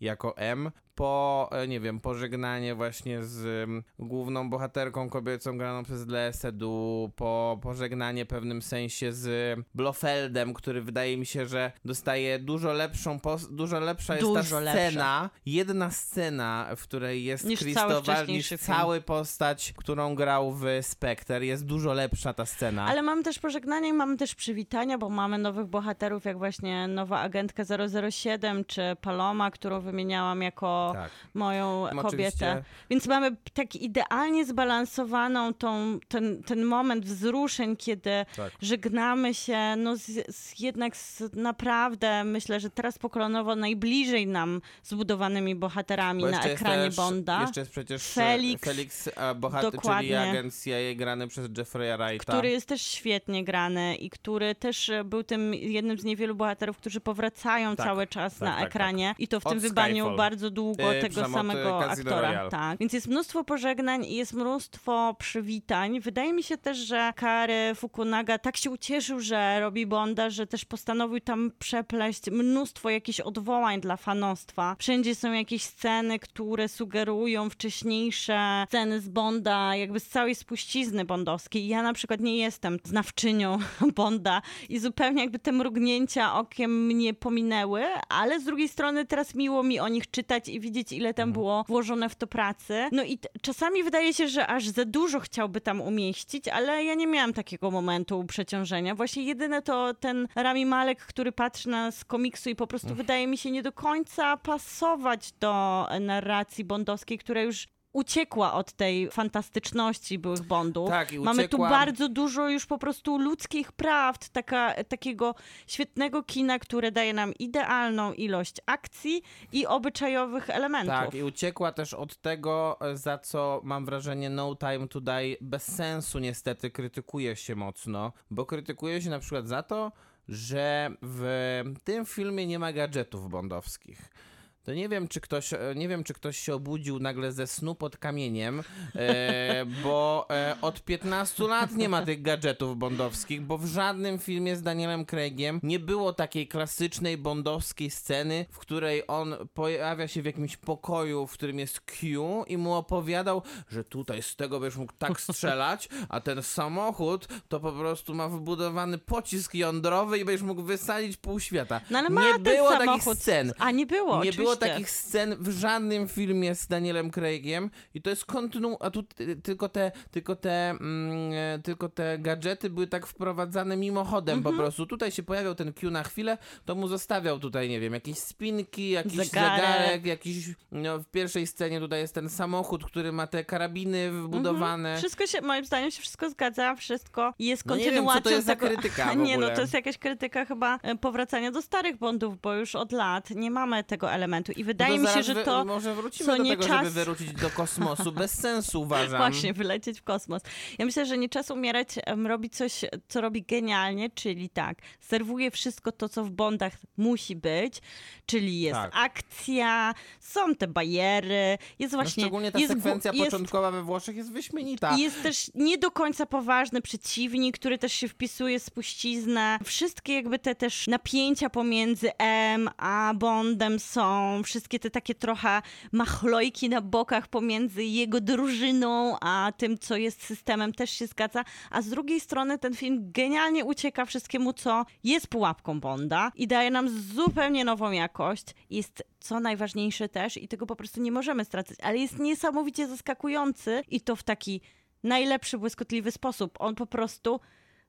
jako M, po, e, nie wiem, pożegnanie właśnie z em, główną bohaterką kobiecą graną przez Leę Seydoux, po pożegnanie w pewnym sensie z Blofeldem, który wydaje mi się, że dostaje dużo lepszą, dużo lepsza jest ta Dużo scena, jedna scena, w której jest Niż cały Christopher, niż film. cała postać, którą grał w Spectre, jest dużo lepsza ta scena. Ale mamy też pożegnania i mamy też przywitania, bo mamy nowych bohaterów, jak właśnie nowa agentka 007, czy Paloma, którą wymieniałam jako Tak. moją Oczywiście- kobietę. Więc mamy tak idealnie zbalansowaną tą, ten, ten moment wzruszeń, kiedy Tak. żegnamy się no z, z, jednak z naprawdę, myślę, że teraz pokolenowo najbliżej nam zbudowanymi bohaterami Bo na ekranie też, Bonda. Jeszcze jest przecież Felix, Felix, Felix a, bohater, czyli dokładnie. agent CIA grany przez Jeffrey'a Wrighta. który jest też świetnie grany i który też e, był tym jednym z niewielu bohaterów, którzy powracają Tak, cały czas tak, na tak, ekranie i to w Od tym Skyfall. bardzo długo Yy, tego samego e, aktora. Tak. Więc jest mnóstwo pożegnań i jest mnóstwo przywitań. Wydaje mi się też, że Kary Fukunaga tak się ucieszył, że robi Bonda, że też postanowił tam przepleść mnóstwo jakichś odwołań dla fanostwa. Wszędzie są jakieś sceny, które sugerują wcześniejsze sceny z Bonda, jakby z całej spuścizny bondowskiej. Ja na przykład nie jestem znawczynią Bonda i zupełnie jakby te mrugnięcia okiem mnie pominęły, ale z drugiej strony teraz miło mi o nich czytać i widzieć, ile tam było włożone w to pracy. No i czasami wydaje się, że aż za dużo chciałby tam umieścić, ale ja nie miałam takiego momentu przeciążenia. Właśnie jedyne to ten Rami Malek, który patrzy na z komiksu i po prostu wydaje mi się nie do końca pasować do narracji bondowskiej, która już uciekła od tej fantastyczności byłych Bondów. Tak, i Mamy tu bardzo dużo już po prostu ludzkich prawd, taka, takiego świetnego kina, które daje nam idealną ilość akcji i obyczajowych elementów. Tak, i uciekła też od tego, e, za co mam wrażenie No Time to Die bez sensu niestety krytykuje się mocno, bo krytykuje się na przykład za to, że w tym filmie nie ma gadżetów bondowskich. To nie wiem, czy ktoś, e, nie wiem, czy ktoś się obudził nagle ze snu pod kamieniem, e, bo e, od 15 lat nie ma tych gadżetów bondowskich, bo w żadnym filmie z Danielem Craigiem nie było takiej klasycznej bondowskiej sceny, w której on pojawia się w jakimś pokoju, w którym jest Q i mu opowiadał, że tutaj z tego będziesz mógł tak strzelać, a ten samochód to po prostu ma wbudowany pocisk jądrowy i będziesz mógł wysadzić pół świata. No ale ma nie było takich samochód. scen. A nie było, Nie oczywiście. Było takich scen w żadnym filmie z Danielem Craigiem i to jest kontynu... A tu ty- tylko te, tylko te, mm, tylko te gadżety były tak wprowadzane mimochodem Mhm. po prostu. Tutaj się pojawiał ten Q na chwilę, to mu zostawiał tutaj, nie wiem, jakieś spinki, jakiś Zegarek. zegarek, jakiś... No, w pierwszej scenie tutaj jest ten samochód, który ma te karabiny wbudowane. Wszystko się, moim zdaniem, się wszystko zgadza, wszystko jest No nie wiem, co kontynuacją to jest za tego... krytyka w Nie, no to jest jakaś krytyka chyba e, powracania do starych Bondów, bo już od lat nie mamy tego elementu i No wydaje mi się, że wy- to Może wrócimy co do nie tego, czas- żeby wyrzucić do kosmosu. Bez sensu uważam. Właśnie, wylecieć w kosmos. Ja myślę, że nie czas umierać, robi coś, co robi genialnie, czyli tak, serwuje wszystko to, co w Bondach musi być, czyli jest Tak. akcja, są te bajery, jest No właśnie... szczególnie ta jest, sekwencja jest, początkowa we Włoszech jest wyśmienita. Jest też nie do końca poważny przeciwnik, który też się wpisuje w spuściznę. Wszystkie jakby te też napięcia pomiędzy M a Bondem są. Wszystkie te takie trochę machlojki na bokach pomiędzy jego drużyną a tym, co jest systemem też się zgadza. A z drugiej strony ten film genialnie ucieka wszystkiemu, co jest pułapką Bonda i daje nam zupełnie nową jakość. Jest co najważniejsze też i tego po prostu nie możemy stracać, ale jest niesamowicie zaskakujący i to w taki najlepszy, błyskotliwy sposób. On po prostu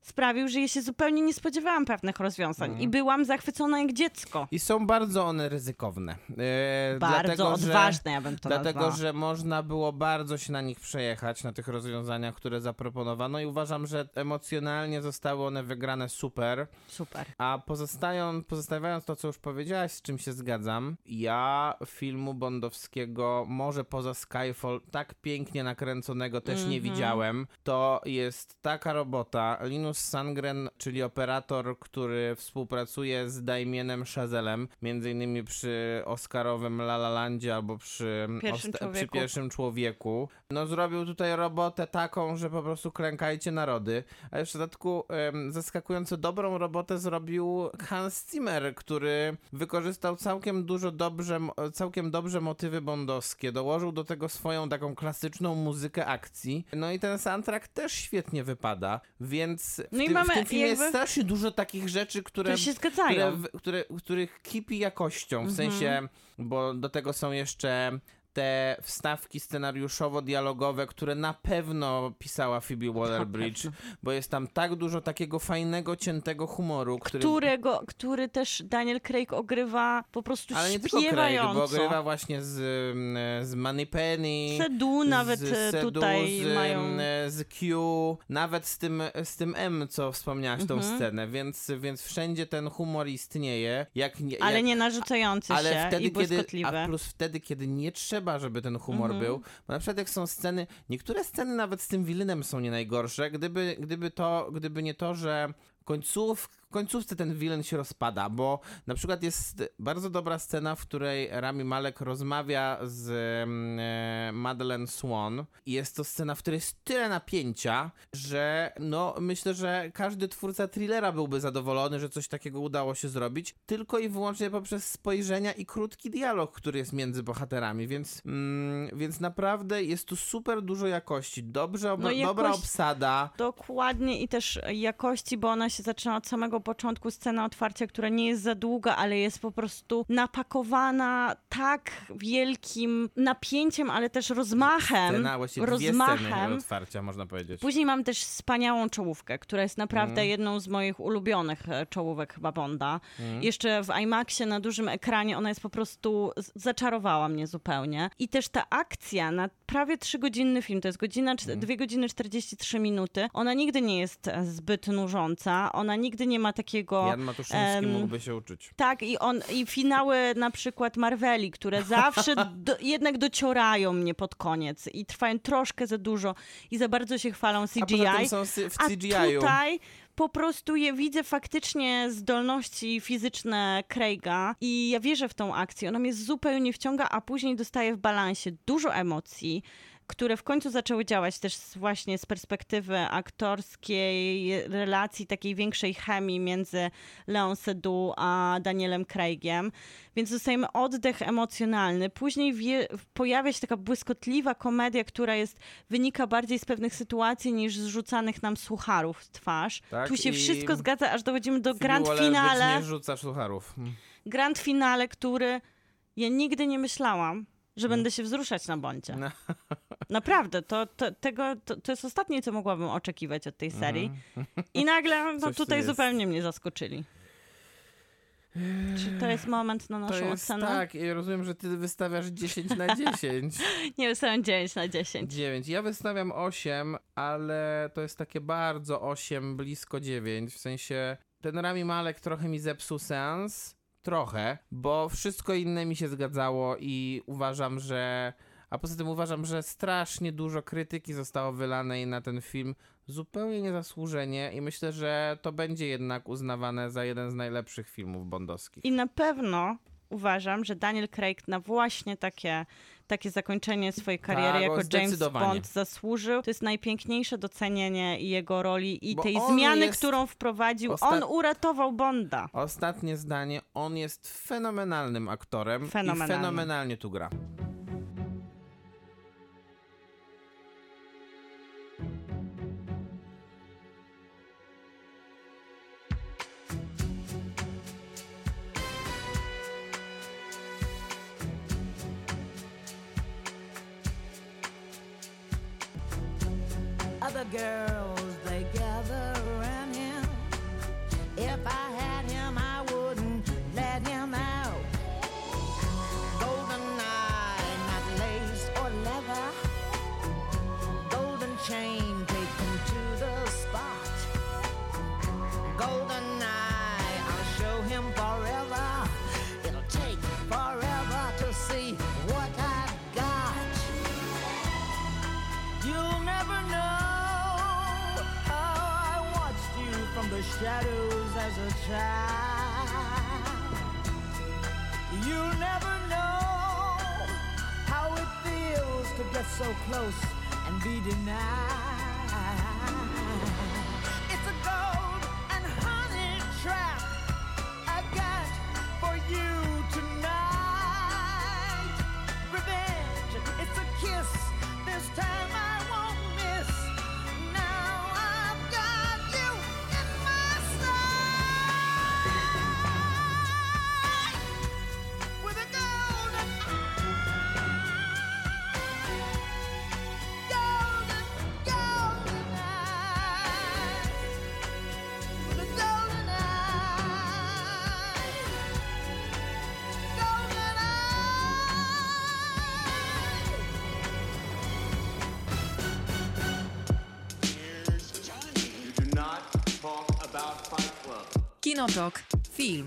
sprawił, że ja się zupełnie nie spodziewałam pewnych rozwiązań Mhm. i byłam zachwycona jak dziecko. I są bardzo one ryzykowne. E, Bardzo dlatego, odważne, ja bym to Dlatego, nazwała. że można było bardzo się na nich przejechać, na tych rozwiązaniach, które zaproponowano i uważam, że emocjonalnie zostały one wygrane super. Super. A pozostają, pozostawiając to, co już powiedziałaś, z czym się zgadzam, ja filmu bondowskiego, może poza Skyfall, tak pięknie nakręconego też nie widziałem. To jest taka robota. Linus Sandgren, czyli operator, który współpracuje z Damienem Chazelem, między innymi przy Oscarowym La La Landzie albo przy Pierwszym przy człowieku. pierwszym człowieku. No zrobił tutaj robotę taką, że po prostu klękajcie narody. A jeszcze w dodatku em, zaskakująco dobrą robotę zrobił Hans Zimmer, który wykorzystał całkiem dużo dobrze, całkiem dobrze motywy bondowskie. Dołożył do tego swoją taką klasyczną muzykę akcji. No i ten soundtrack też świetnie wypada, więc w, No i tym, mamy w tym filmie jakby- jest strasznie dużo takich rzeczy, które, Które się zgadzają. które, które, których kipi jakością, w Mhm. sensie, bo do tego są jeszcze te wstawki scenariuszowo-dialogowe, które na pewno pisała Phoebe Waller-Bridge, bo jest tam tak dużo takiego fajnego, ciętego humoru, który... Którego, który też Daniel Craig ogrywa po prostu Ale nie tylko Craig, bo ogrywa właśnie z, mm, z Moneypenny. Sedu nawet z e, Sedu, tutaj z, mają... mm, z Q, nawet z tym, z tym M, co wspomniałaś, tą Mhm. scenę, więc, więc wszędzie ten humor istnieje. Jak, nie- Ale jak, nie narzucający ale się wtedy, i kiedy, a plus wtedy, kiedy nie trzeba, żeby ten humor Mhm. był, bo na przykład jak są sceny, niektóre sceny nawet z tym Wilynem są nie najgorsze, gdyby, gdyby to, gdyby nie to, że końców, w końcówce ten wilen się rozpada, bo na przykład jest bardzo dobra scena, w której Rami Malek rozmawia z mm, e, Madeleine Swan i jest to scena, w której jest tyle napięcia, że no myślę, że każdy twórca thrillera byłby zadowolony, że coś takiego udało się zrobić, tylko i wyłącznie poprzez spojrzenia i krótki dialog, który jest między bohaterami, więc, mm, więc naprawdę jest tu super dużo jakości, dobrze ob- No i dobra jakość- obsada, Dokładnie i też jakości, bo ona się zaczyna od samego początku, scena otwarcia, która nie jest za długa, ale jest po prostu napakowana tak wielkim napięciem, ale też rozmachem. scena, właściwie dwie rozmachem. otwarcia, można powiedzieć. Później mam też wspaniałą czołówkę, która jest naprawdę Mhm. jedną z moich ulubionych e, czołówek chyba Bonda. Mhm. Jeszcze w IMAXie na dużym ekranie ona jest po prostu zaczarowała mnie zupełnie. I też ta akcja na prawie trzygodzinny film, to jest godzina, Mhm. 2 godziny 43 minuty, ona nigdy nie jest e, zbyt nużąca, ona nigdy nie ma takiego... Jan Matuszyński em, mógłby się uczyć. tak, i, on, i finały na przykład Marveli, które zawsze do, jednak dociorają mnie pod koniec i trwają troszkę za dużo i za bardzo się chwalą A CGI. poza tym są w A CGI-u. tutaj po prostu je widzę faktycznie zdolności fizyczne Craiga i ja wierzę w tą akcję. Ona mnie zupełnie wciąga, a później dostaję w balansie dużo emocji które w końcu zaczęły działać też właśnie z perspektywy aktorskiej, relacji takiej większej chemii między Leon Seydoux a Danielem Craigiem. Więc dostajemy oddech emocjonalny. Później wie, pojawia się taka błyskotliwa komedia, która jest, wynika bardziej z pewnych sytuacji niż z rzucanych nam sucharów w twarz. Tak, tu się wszystko zgadza, aż dochodzimy do grand finale nie rzuca sucharów. Mm. grand finale, który ja nigdy nie myślałam, że będę się wzruszać na bądzie. No. Naprawdę, to, to, tego, to, to jest ostatnie, co mogłabym oczekiwać od tej serii. I nagle no, tutaj zupełnie mnie zaskoczyli. Czy to jest moment na To naszą jest ocenę? tak, i rozumiem, że ty wystawiasz 10 na 10. Nie wystawiam 9 na 10. 9. Ja wystawiam 8, ale to jest takie bardzo 8, blisko 9. W sensie ten Rami Malek trochę mi zepsuł sens. Trochę, bo wszystko inne mi się zgadzało i uważam, że. A poza tym uważam, że strasznie dużo krytyki zostało wylanej na ten film zupełnie niezasłużenie i myślę, że to będzie jednak uznawane za jeden z najlepszych filmów bondowskich. I na pewno uważam, że Daniel Craig na właśnie takie, takie zakończenie swojej kariery Tak, jako James. Bond zasłużył. To jest najpiękniejsze docenienie jego roli i Bo tej zmiany, jest którą wprowadził. ostat- On uratował Bonda. Ostatnie zdanie. On jest fenomenalnym aktorem Fenomenalny. i fenomenalnie tu gra. Girls, they gather around him. If I child. You'll never know how it feels to get so close and be denied. Kinotok. Film.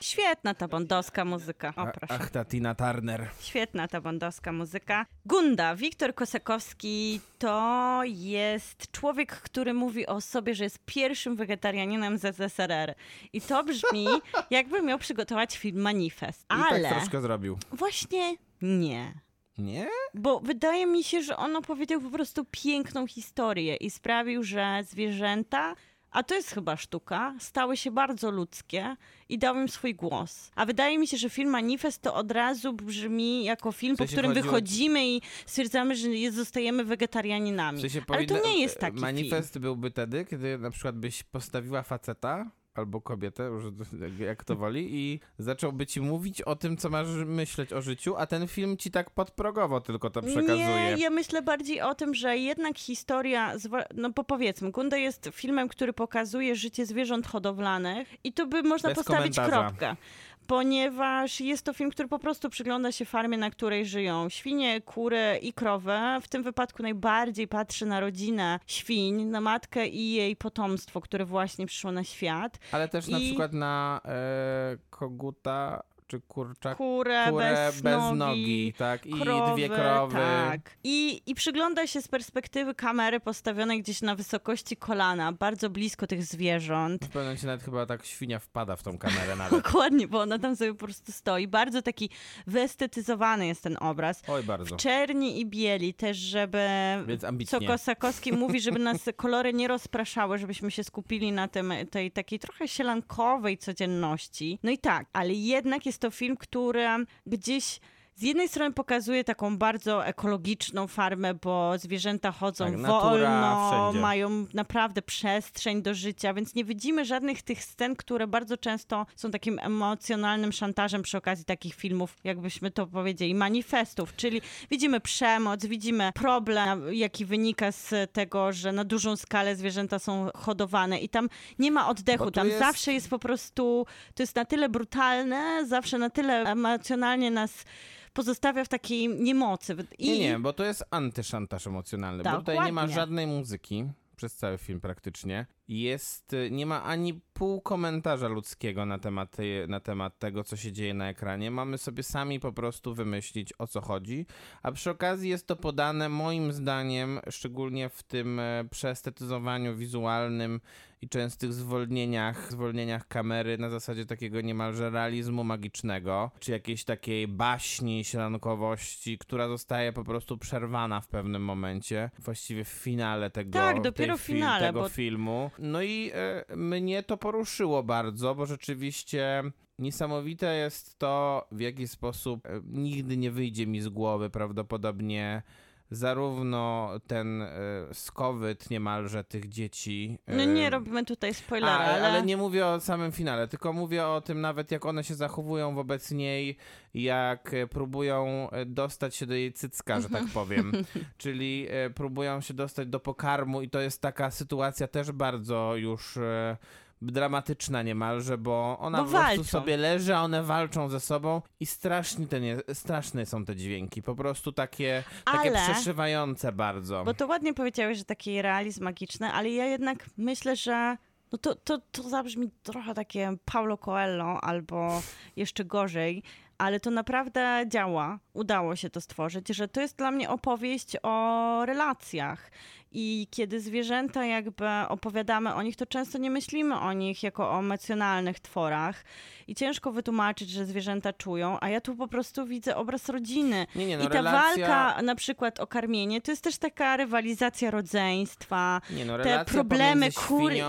Świetna ta bondowska muzyka. O, proszę. Ach, ta Tina Turner. Świetna ta bondowska muzyka. Gunda, Wiktor Kosakowski to jest człowiek, który mówi o sobie, że jest pierwszym wegetarianinem z ZSRR. I to brzmi, jakby miał przygotować film Manifest. I Ale tak troszkę zrobił. właśnie nie. Nie? Bo wydaje mi się, że on opowiedział po prostu piękną historię i sprawił, że zwierzęta, a to jest chyba sztuka, stały się bardzo ludzkie i dał im swój głos. A wydaje mi się, że film Manifest to od razu brzmi jako film, W po sensie którym chodzi o- wychodzimy i stwierdzamy, że zostajemy wegetarianinami. W sensie Ale to powinna- nie jest taki Manifest film. byłby wtedy, kiedy na przykład byś postawiła faceta albo kobietę, już jak- to woli, i zacząłby ci mówić o tym, co masz myśleć o życiu, a ten film ci tak podprogowo tylko to przekazuje. Nie, ja myślę bardziej o tym, że jednak historia, no bo powiedzmy, Gunda jest filmem, który pokazuje życie zwierząt hodowlanych i tu by można Bez postawić komentarza. kropkę. Ponieważ jest to film, który po prostu przygląda się farmie, na której żyją świnie, kury i krowy. W tym wypadku najbardziej patrzy na rodzinę świń, na matkę i jej potomstwo, które właśnie przyszło na świat. Ale też na I- przykład na e, koguta czy kurczak? kurę, Kurę bez, bez nogi, nogi, tak, i krowy, dwie krowy. Tak. I, I przygląda się z perspektywy kamery postawionej gdzieś na wysokości kolana, bardzo blisko tych zwierząt. W pewnym momencie nawet chyba tak świnia wpada w tą kamerę nawet. Dokładnie, bo ona tam sobie po prostu stoi. Bardzo taki wyestetyzowany jest ten obraz. Oj, bardzo. Czerni i bieli też, żeby... Więc Co ambitnie. Kosakowski mówi, żeby nas kolory nie rozpraszały, żebyśmy się skupili na tym, tej takiej trochę sielankowej codzienności. No i tak, ale jednak jest to film, który gdzieś z jednej strony pokazuje taką bardzo ekologiczną farmę, bo zwierzęta chodzą Tak, wolno, wszędzie. mają naprawdę przestrzeń do życia, więc nie widzimy żadnych tych scen, które bardzo często są takim emocjonalnym szantażem przy okazji takich filmów, jakbyśmy to powiedzieli, manifestów, czyli widzimy przemoc, widzimy problem, jaki wynika z tego, że na dużą skalę zwierzęta są hodowane i tam nie ma oddechu, tam jest- zawsze jest po prostu, to jest na tyle brutalne, zawsze na tyle emocjonalnie nas pozostawia w takiej niemocy. I, Nie, nie, bo to jest antyszantaż emocjonalny, bo tutaj nie ma żadnej muzyki przez cały film praktycznie. Jest, y, nie ma ani pół komentarza ludzkiego na temat, na temat tego, co się dzieje na ekranie. Mamy sobie sami po prostu wymyślić, o co chodzi. A przy okazji jest to podane moim zdaniem, szczególnie w tym e, przeestetyzowaniu wizualnym i częstych zwolnieniach, zwolnieniach kamery na zasadzie takiego niemalże realizmu magicznego, czy jakiejś takiej baśni, sielankowości, która zostaje po prostu przerwana w pewnym momencie, właściwie w finale tego, Tak, dopiero tej finale, tego bo- filmu. No i e, mnie to poruszyło bardzo, bo rzeczywiście niesamowite jest to, w jaki sposób e, nigdy nie wyjdzie mi z głowy prawdopodobnie zarówno ten e, skowyt niemalże tych dzieci. No nie e, robimy tutaj spoilera, ale, ale... nie mówię o samym finale, tylko mówię o tym nawet jak one się zachowują wobec niej, jak e, próbują dostać się do jej cycka, że tak powiem. Czyli próbują się dostać do pokarmu i to jest taka sytuacja też bardzo już dramatyczna niemalże, bo ona po prostu sobie leży, a one walczą ze sobą i strasznie ten straszne są te dźwięki, po prostu takie, takie Ale- przeszywające bardzo. Bo to ładnie powiedziałeś, że taki realizm magiczny, ale ja jednak myślę, że no to, to, to zabrzmi trochę takie Paulo Coelho albo jeszcze gorzej, ale to naprawdę działa. Udało się to stworzyć, że to jest dla mnie opowieść o relacjach. I kiedy zwierzęta jakby opowiadamy o nich, to często nie myślimy o nich jako o emocjonalnych tworach. I ciężko wytłumaczyć, że zwierzęta czują, a ja tu po prostu widzę obraz rodziny. Nie, nie, no, I ta relacja- walka na przykład o karmienie, to jest też taka rywalizacja rodzeństwa. Nie, no, Te problemy kur i,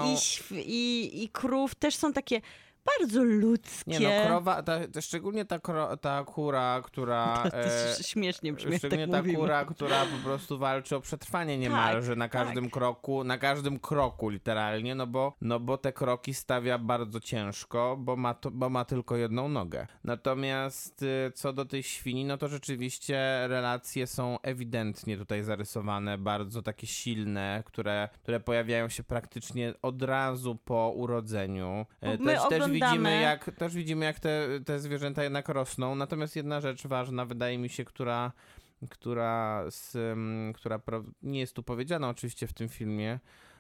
i, i krów też są takie bardzo ludzkie. Nie no, krowa, ta, ta, szczególnie ta, kro, ta kura, która... To e, też śmiesznie brzmi, jak Szczególnie tak ta mówimy. kura, która po prostu walczy o przetrwanie niemalże na każdym tak. kroku, na każdym kroku literalnie, no bo, no bo te kroki stawia bardzo ciężko, bo ma, to, bo ma tylko jedną nogę. Natomiast y, co do tej świni, no to rzeczywiście relacje są ewidentnie tutaj zarysowane, bardzo takie silne, które, które pojawiają się praktycznie od razu po urodzeniu. E, Bo my też, też widzimy jak, też widzimy jak te, te zwierzęta jednak rosną, natomiast jedna rzecz ważna wydaje mi się, która która, z, ym, która nie jest tu powiedziana oczywiście w tym filmie.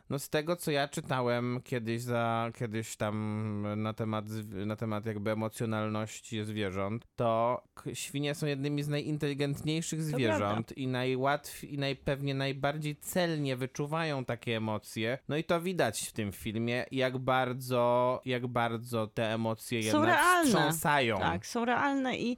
No z tego, co ja czytałem kiedyś za, kiedyś tam na temat, na temat jakby emocjonalności zwierząt, to świnie są jednymi z najinteligentniejszych zwierząt i najłatwiej, i najpewnie najbardziej celnie wyczuwają takie emocje. No i to widać w tym filmie, jak bardzo, jak bardzo te emocje Są jednak realne. wstrząsają. Tak, są realne i,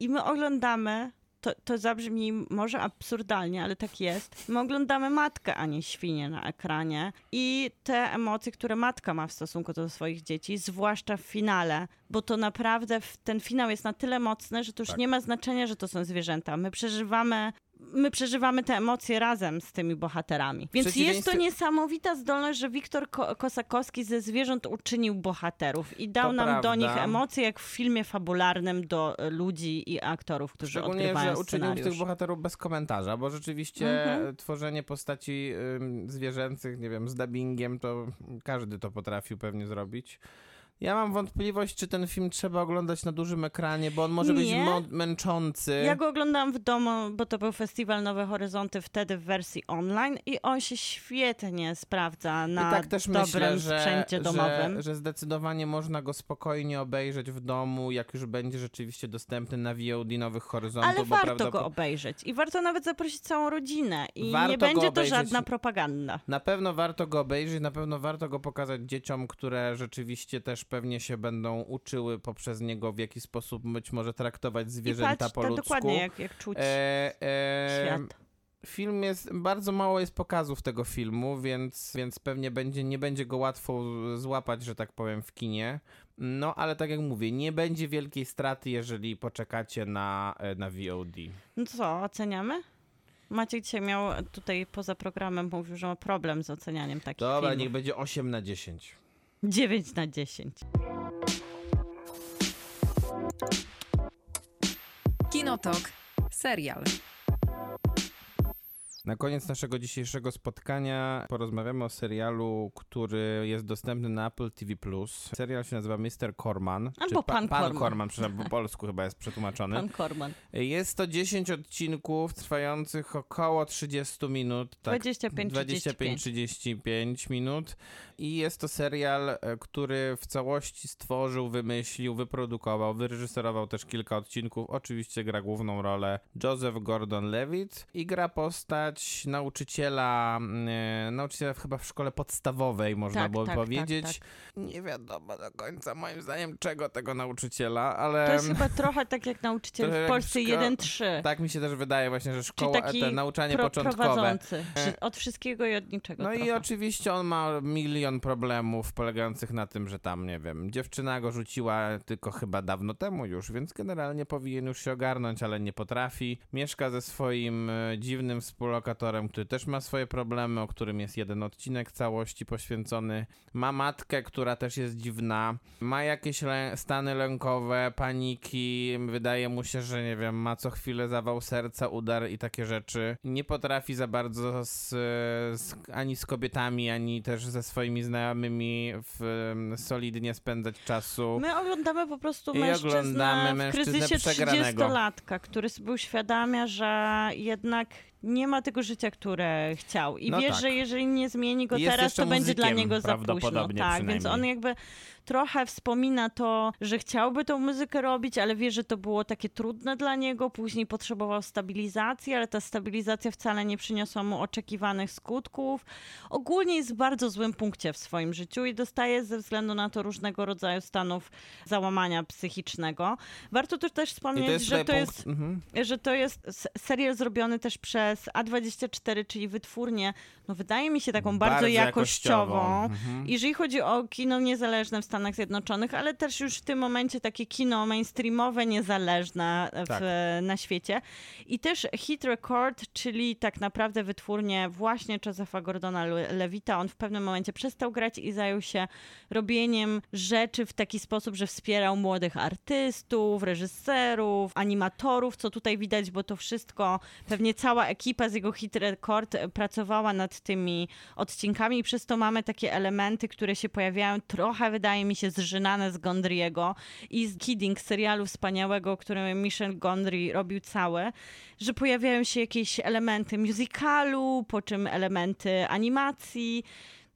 i my oglądamy, to, to zabrzmi może absurdalnie, ale tak jest. My oglądamy matkę, a nie świnię na ekranie i te emocje, które matka ma w stosunku do swoich dzieci, zwłaszcza w finale, bo to naprawdę ten finał jest na tyle mocny, że to już Tak. nie ma znaczenia, że to są zwierzęta. My przeżywamy my przeżywamy te emocje razem z tymi bohaterami. Więc jest to niesamowita zdolność, że Wiktor Ko- Kosakowski ze zwierząt uczynił bohaterów i dał To nam do prawda. nich emocje, jak w filmie fabularnym do e, ludzi i aktorów, którzy Szczególnie, odgrywają że uczynił z tych scenariusz. bohaterów bez komentarza, bo rzeczywiście Mhm. tworzenie postaci ym, zwierzęcych, nie wiem, z dubbingiem, to każdy to potrafił pewnie zrobić. Ja mam wątpliwość, czy ten film trzeba oglądać na dużym ekranie, bo on może być męczący. Ja go oglądałam w domu, bo to był festiwal Nowe Horyzonty wtedy w wersji online i on się świetnie sprawdza na I tak też dobrym myślę, że, sprzęcie domowym. Że, że zdecydowanie można go spokojnie obejrzeć w domu, jak już będzie rzeczywiście dostępny na VOD Nowych Horyzontów. Ale warto prawdopod- go obejrzeć i warto nawet zaprosić całą rodzinę i Warto nie będzie to żadna propaganda. Na pewno warto go obejrzeć, na pewno warto go pokazać dzieciom, które rzeczywiście też pewnie się będą uczyły poprzez niego, w jaki sposób być może traktować I zwierzęta patrz, po to ludzku. dokładnie jak, jak czuć E, e, świat. Film jest, bardzo mało jest pokazów tego filmu, więc, więc pewnie będzie, nie będzie go łatwo złapać, że tak powiem, w kinie. No, ale tak jak mówię, nie będzie wielkiej straty, jeżeli poczekacie na, e, na VOD. No co, oceniamy? Maciek dzisiaj miał tutaj poza programem, mówił, że ma problem z ocenianiem takich Dobra, filmów. niech będzie 8 na 10. 9 na 10. Kinotok. Serial. Na koniec naszego dzisiejszego spotkania porozmawiamy o serialu, który jest dostępny na Apple TV+. Serial się nazywa Mr. Corman. Albo pa- Pan Pan Corman. Corman, przepraszam, po polsku chyba jest przetłumaczony. Pan Korman. Jest to 10 odcinków trwających około 30 minut. Tak, 25-35. 25-35 minut. I jest to serial, e, który w całości stworzył, wymyślił, wyprodukował, wyreżyserował też kilka odcinków. Oczywiście gra główną rolę Joseph Gordon-Levitt i gra postać nauczyciela, e, nauczyciela chyba w szkole podstawowej, można Tak, było tak, powiedzieć. tak, Nie wiadomo do końca moim zdaniem czego tego nauczyciela, ale... To jest chyba trochę tak jak nauczyciel w Polsce szko- 1-3. Tak mi się też wydaje właśnie, że szkoła, te nauczanie pro- początkowe. prowadzący. Wszy- Od wszystkiego i od niczego No i trochę. oczywiście on ma milion problemów polegających na tym, że tam, nie wiem, dziewczyna go rzuciła tylko chyba dawno temu już, więc generalnie powinien już się ogarnąć, ale nie potrafi. Mieszka ze swoim e, dziwnym współlokatorem, który też ma swoje problemy, o którym jest jeden odcinek całości poświęcony. Ma matkę, która też jest dziwna. Ma jakieś lę- stany lękowe, paniki. Wydaje mu się, że nie wiem, ma co chwilę zawał serca, udar i takie rzeczy. Nie potrafi za bardzo z, z, ani z kobietami, ani też ze swoimi znajomymi w, solidnie spędzać czasu. My oglądamy po prostu I mężczyznę oglądamy w mężczyznę kryzysie przegranego. 30-latka, który sobie uświadamia, że jednak nie ma tego życia, które chciał. I No wie, tak. że jeżeli nie zmieni go Jest teraz, to będzie dla niego za późno. Tak, więc on jakby trochę wspomina to, że chciałby tą muzykę robić, ale wie, że to było takie trudne dla niego. Później potrzebował stabilizacji, ale ta stabilizacja wcale nie przyniosła mu oczekiwanych skutków. Ogólnie jest w bardzo złym punkcie w swoim życiu i dostaje ze względu na to różnego rodzaju stanów załamania psychicznego. Warto tu też wspomnieć, to że to punkt... jest Mhm. że to jest serial zrobiony też przez A24, czyli wytwórnię, no wydaje mi się taką bardzo, Bardzo jakościową. jakościową. Mhm. Jeżeli chodzi o kino niezależne w Stanach Zjednoczonych, ale też już w tym momencie takie kino mainstreamowe, niezależne w, Tak. na świecie. I też Hit Record, czyli tak naprawdę wytwórnie właśnie Josepha Gordona Le- Levita. On w pewnym momencie przestał grać i zajął się robieniem rzeczy w taki sposób, że wspierał młodych artystów, reżyserów, animatorów, co tutaj widać, bo to wszystko, pewnie cała ekipa z jego Hit Record e, pracowała nad tymi odcinkami i przez to mamy takie elementy, które się pojawiają trochę, wydaje mi się, zżynane z Gondry'ego i z Kidding, serialu wspaniałego, który Michel Gondry robił całe, że pojawiają się jakieś elementy musicalu, po czym elementy animacji,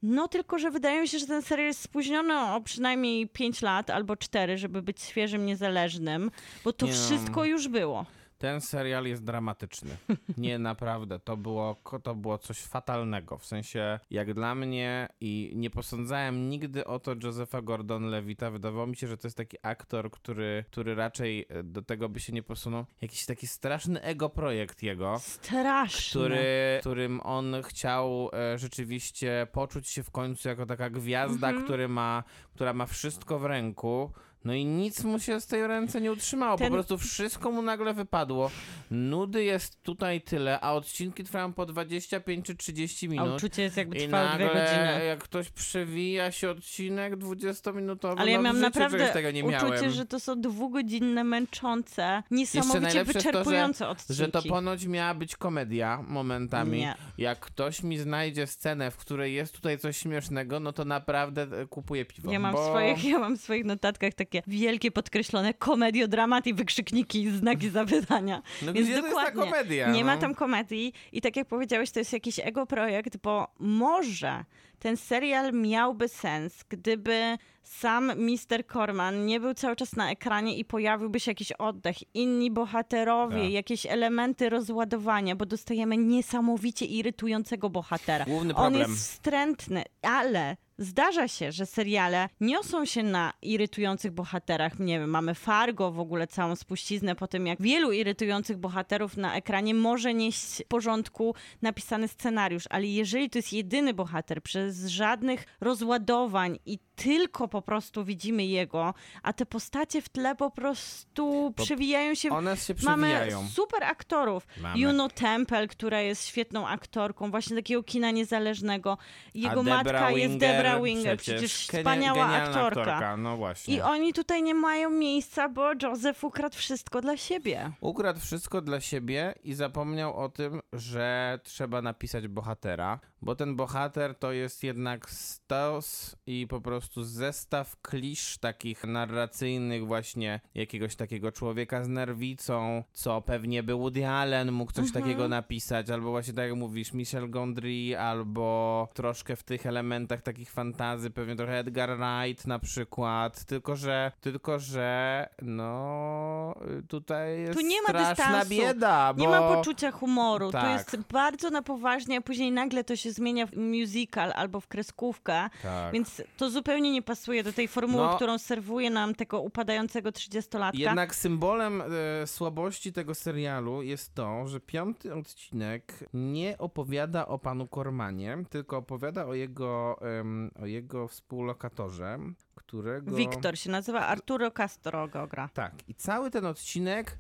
no tylko, że wydaje mi się, że ten serial jest spóźniony o przynajmniej 5 lat albo 4, żeby być świeżym, niezależnym, bo to Nie no. wszystko już było. Ten serial jest dramatyczny. Nie, naprawdę. To było, to było coś fatalnego. W sensie, jak dla mnie, i nie posądzałem nigdy o to Josepha Gordon-Levita. Wydawało mi się, że to jest taki aktor, który, który raczej e, do tego by się nie posunął. Jakiś taki straszny ego projekt jego. Straszne. Który, którym on chciał e, rzeczywiście poczuć się w końcu jako taka gwiazda, Mhm. który ma, która ma wszystko w ręku. No i nic mu się z tej ręce nie utrzymało. Ten- Po prostu wszystko mu nagle wypadło. Nudy jest tutaj tyle, a odcinki trwają po 25 czy 30 A minut. uczucie jest jakby trwało dwie godziny. jak ktoś przewija się odcinek 20-minutowy, Ale ja no miałam naprawdę tego nie uczucie, miałem. że to są dwugodzinne, męczące, niesamowicie jest to, że- wyczerpujące odcinki. Że to ponoć miała być komedia momentami. Nie. Jak ktoś mi znajdzie scenę, w której jest tutaj coś śmiesznego, no to naprawdę e, kupuję piwo. Ja mam, bo... swoich, ja mam w swoich notatkach takie wielkie podkreślone komediodramat i wykrzykniki znaki zapytania. No Więc to jest ta dokładnie, komedia? nie ma no? tam komedii i tak jak powiedziałeś, to jest jakiś ego projekt, bo może ten serial miałby sens, gdyby sam Mr. Corman nie był cały czas na ekranie i pojawiłby się jakiś oddech, inni bohaterowie, Tak. jakieś elementy rozładowania, bo dostajemy niesamowicie irytującego bohatera. Główny On problem. jest wstrętny, ale zdarza się, że seriale niosą się na irytujących bohaterach. Nie wiem, mamy Fargo, w ogóle całą spuściznę po tym, jak wielu irytujących bohaterów na ekranie może nieść w porządku napisany scenariusz, ale jeżeli to jest jedyny bohater, przez żadnych rozładowań i tylko po prostu widzimy jego, a te postacie w tle po prostu przewijają się One się Mamy przewijają. super aktorów. Mamy. Juno Temple, która jest świetną aktorką, właśnie takiego kina niezależnego. Jego A Debra matka jest Winger Debra Winger, przecież, genia- wspaniała genialna aktorka. No właśnie. I oni tutaj nie mają miejsca, bo Joseph ukradł wszystko dla siebie. Ukradł wszystko dla siebie i zapomniał o tym, że trzeba napisać bohatera, bo ten bohater to jest jednak stos i po prostu zestaw klisz takich narracyjnych właśnie jakiegoś takiego człowieka z nerwicą, co pewnie by Woody Allen mógł coś Mhm. takiego napisać, albo właśnie tak jak mówisz, Michel Gondry, albo troszkę w tych elementach takich fantazy, pewnie trochę Edgar Wright na przykład, tylko że, tylko że no tutaj jest Tu nie ma straszna dystansu, bieda, bo... Nie ma poczucia humoru. To Tak. jest bardzo na poważnie, a później nagle to się zmienia w musical albo w kreskówkę. Tak. Więc to zupełnie nie pasuje do tej formuły, No. którą serwuje nam tego upadającego 30-latka. Jednak symbolem e, słabości tego serialu jest to, że piąty odcinek nie opowiada o panu Kormanie, tylko opowiada o jego, em, o jego współlokatorze, którego... Wiktor się nazywa, Arturo Castro go gra. Tak, i cały ten odcinek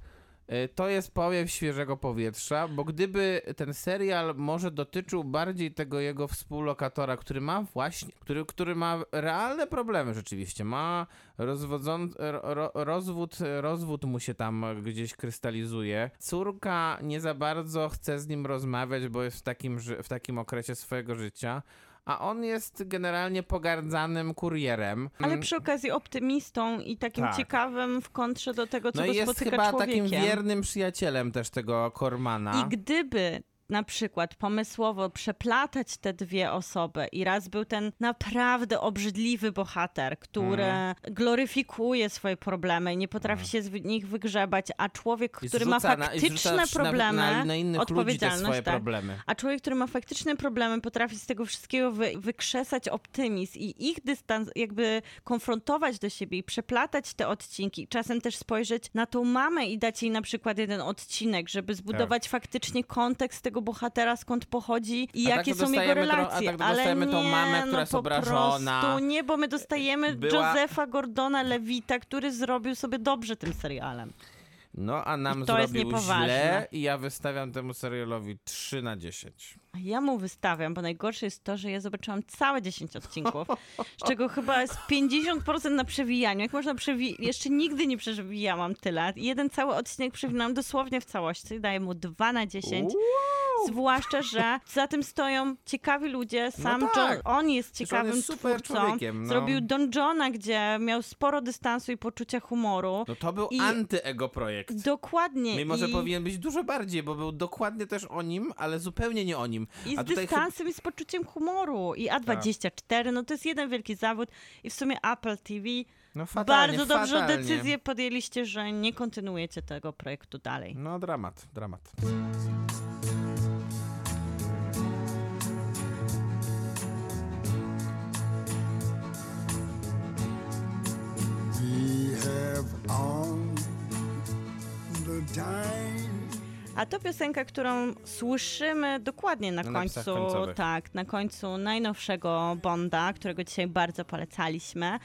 to jest powiew świeżego powietrza, bo gdyby ten serial może dotyczył bardziej tego jego współlokatora, który ma właśnie, który, który ma realne problemy rzeczywiście, ma rozwodzon, ro, rozwód, rozwód mu się tam gdzieś krystalizuje. Córka nie za bardzo chce z nim rozmawiać, bo jest w takim, w takim okresie swojego życia. A on jest generalnie pogardzanym kurierem. Ale przy okazji optymistą i takim Tak. ciekawym w kontrze do tego, co No go i jest spotyka chyba takim wiernym przyjacielem też tego Kormana. I gdyby na przykład pomysłowo przeplatać te dwie osoby i raz był ten naprawdę obrzydliwy bohater, który Mhm. gloryfikuje swoje problemy i nie potrafi się z nich wygrzebać, a człowiek, który ma na- faktyczne nawet problemy, na, na te odpowiedzialność, swoje tak, problemy. a człowiek, który ma faktyczne problemy, potrafi z tego wszystkiego wy, wykrzesać optymizm i ich dystans, jakby konfrontować do siebie i przeplatać te odcinki. Czasem też spojrzeć na tą mamę i dać jej na przykład jeden odcinek, żeby zbudować faktycznie kontekst tego bohatera, skąd pochodzi i Tak. A tak jakie to są jego dostajemy tro- a relacje. tak to Ale dostajemy nie, tą mamę, która no jest po obrażona. Prostu nie, bo my dostajemy Była- Josefa Gordona Lewita, który zrobił sobie dobrze tym serialem. No, a nam I to jest zrobił niepoważne. źle i ja wystawiam temu serialowi 3 na 10. A ja mu wystawiam, bo najgorsze jest to, że ja zobaczyłam całe 10 odcinków, z czego chyba jest 50% na przewijaniu. Jak można przewijać? Jeszcze nigdy nie przewijałam tyle. Jeden cały odcinek przewinęłam dosłownie w całości. Daję mu 2 na 10. Zwłaszcza, że za tym stoją ciekawi ludzie. Sam No tak. John, on jest Przecież on ciekawym jest super twórcą. no. Zrobił Don Johna, gdzie miał sporo dystansu i poczucia humoru. No to był I- anty-ego projekt. Dokładnie. Mimo, że I... powinien być dużo bardziej, bo był dokładnie też o nim, ale zupełnie nie o nim. I z A chyba- dystansem i z poczuciem humoru. I A24, no to jest jeden wielki zawód. I w sumie Apple TV no fatalnie, bardzo dobrze fatalnie. decyzję podjęliście, że nie kontynuujecie tego projektu dalej. No dramat, dramat. A to piosenka, którą słyszymy dokładnie na Na końcu, tak, na końcu najnowszego Bonda, którego dzisiaj bardzo polecaliśmy.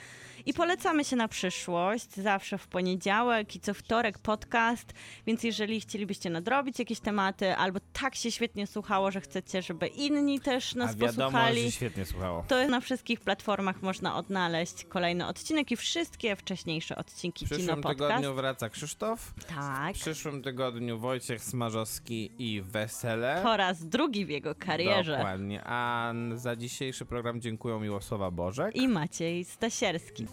I polecamy się na przyszłość, zawsze w poniedziałek i co wtorek podcast, więc jeżeli chcielibyście nadrobić jakieś tematy, albo tak się świetnie słuchało, że chcecie, żeby inni też nas A wiadomo, posłuchali, że świetnie słuchało. to na wszystkich platformach można odnaleźć kolejny odcinek i wszystkie wcześniejsze odcinki W Kino przyszłym Podcast. tygodniu wraca Krzysztof. Tak. W przyszłym tygodniu Wojciech Smarzowski i Wesele. Po raz drugi w jego karierze. Dokładnie. A za dzisiejszy program dziękuję Miłosława Bożek. I Maciej Stasierski.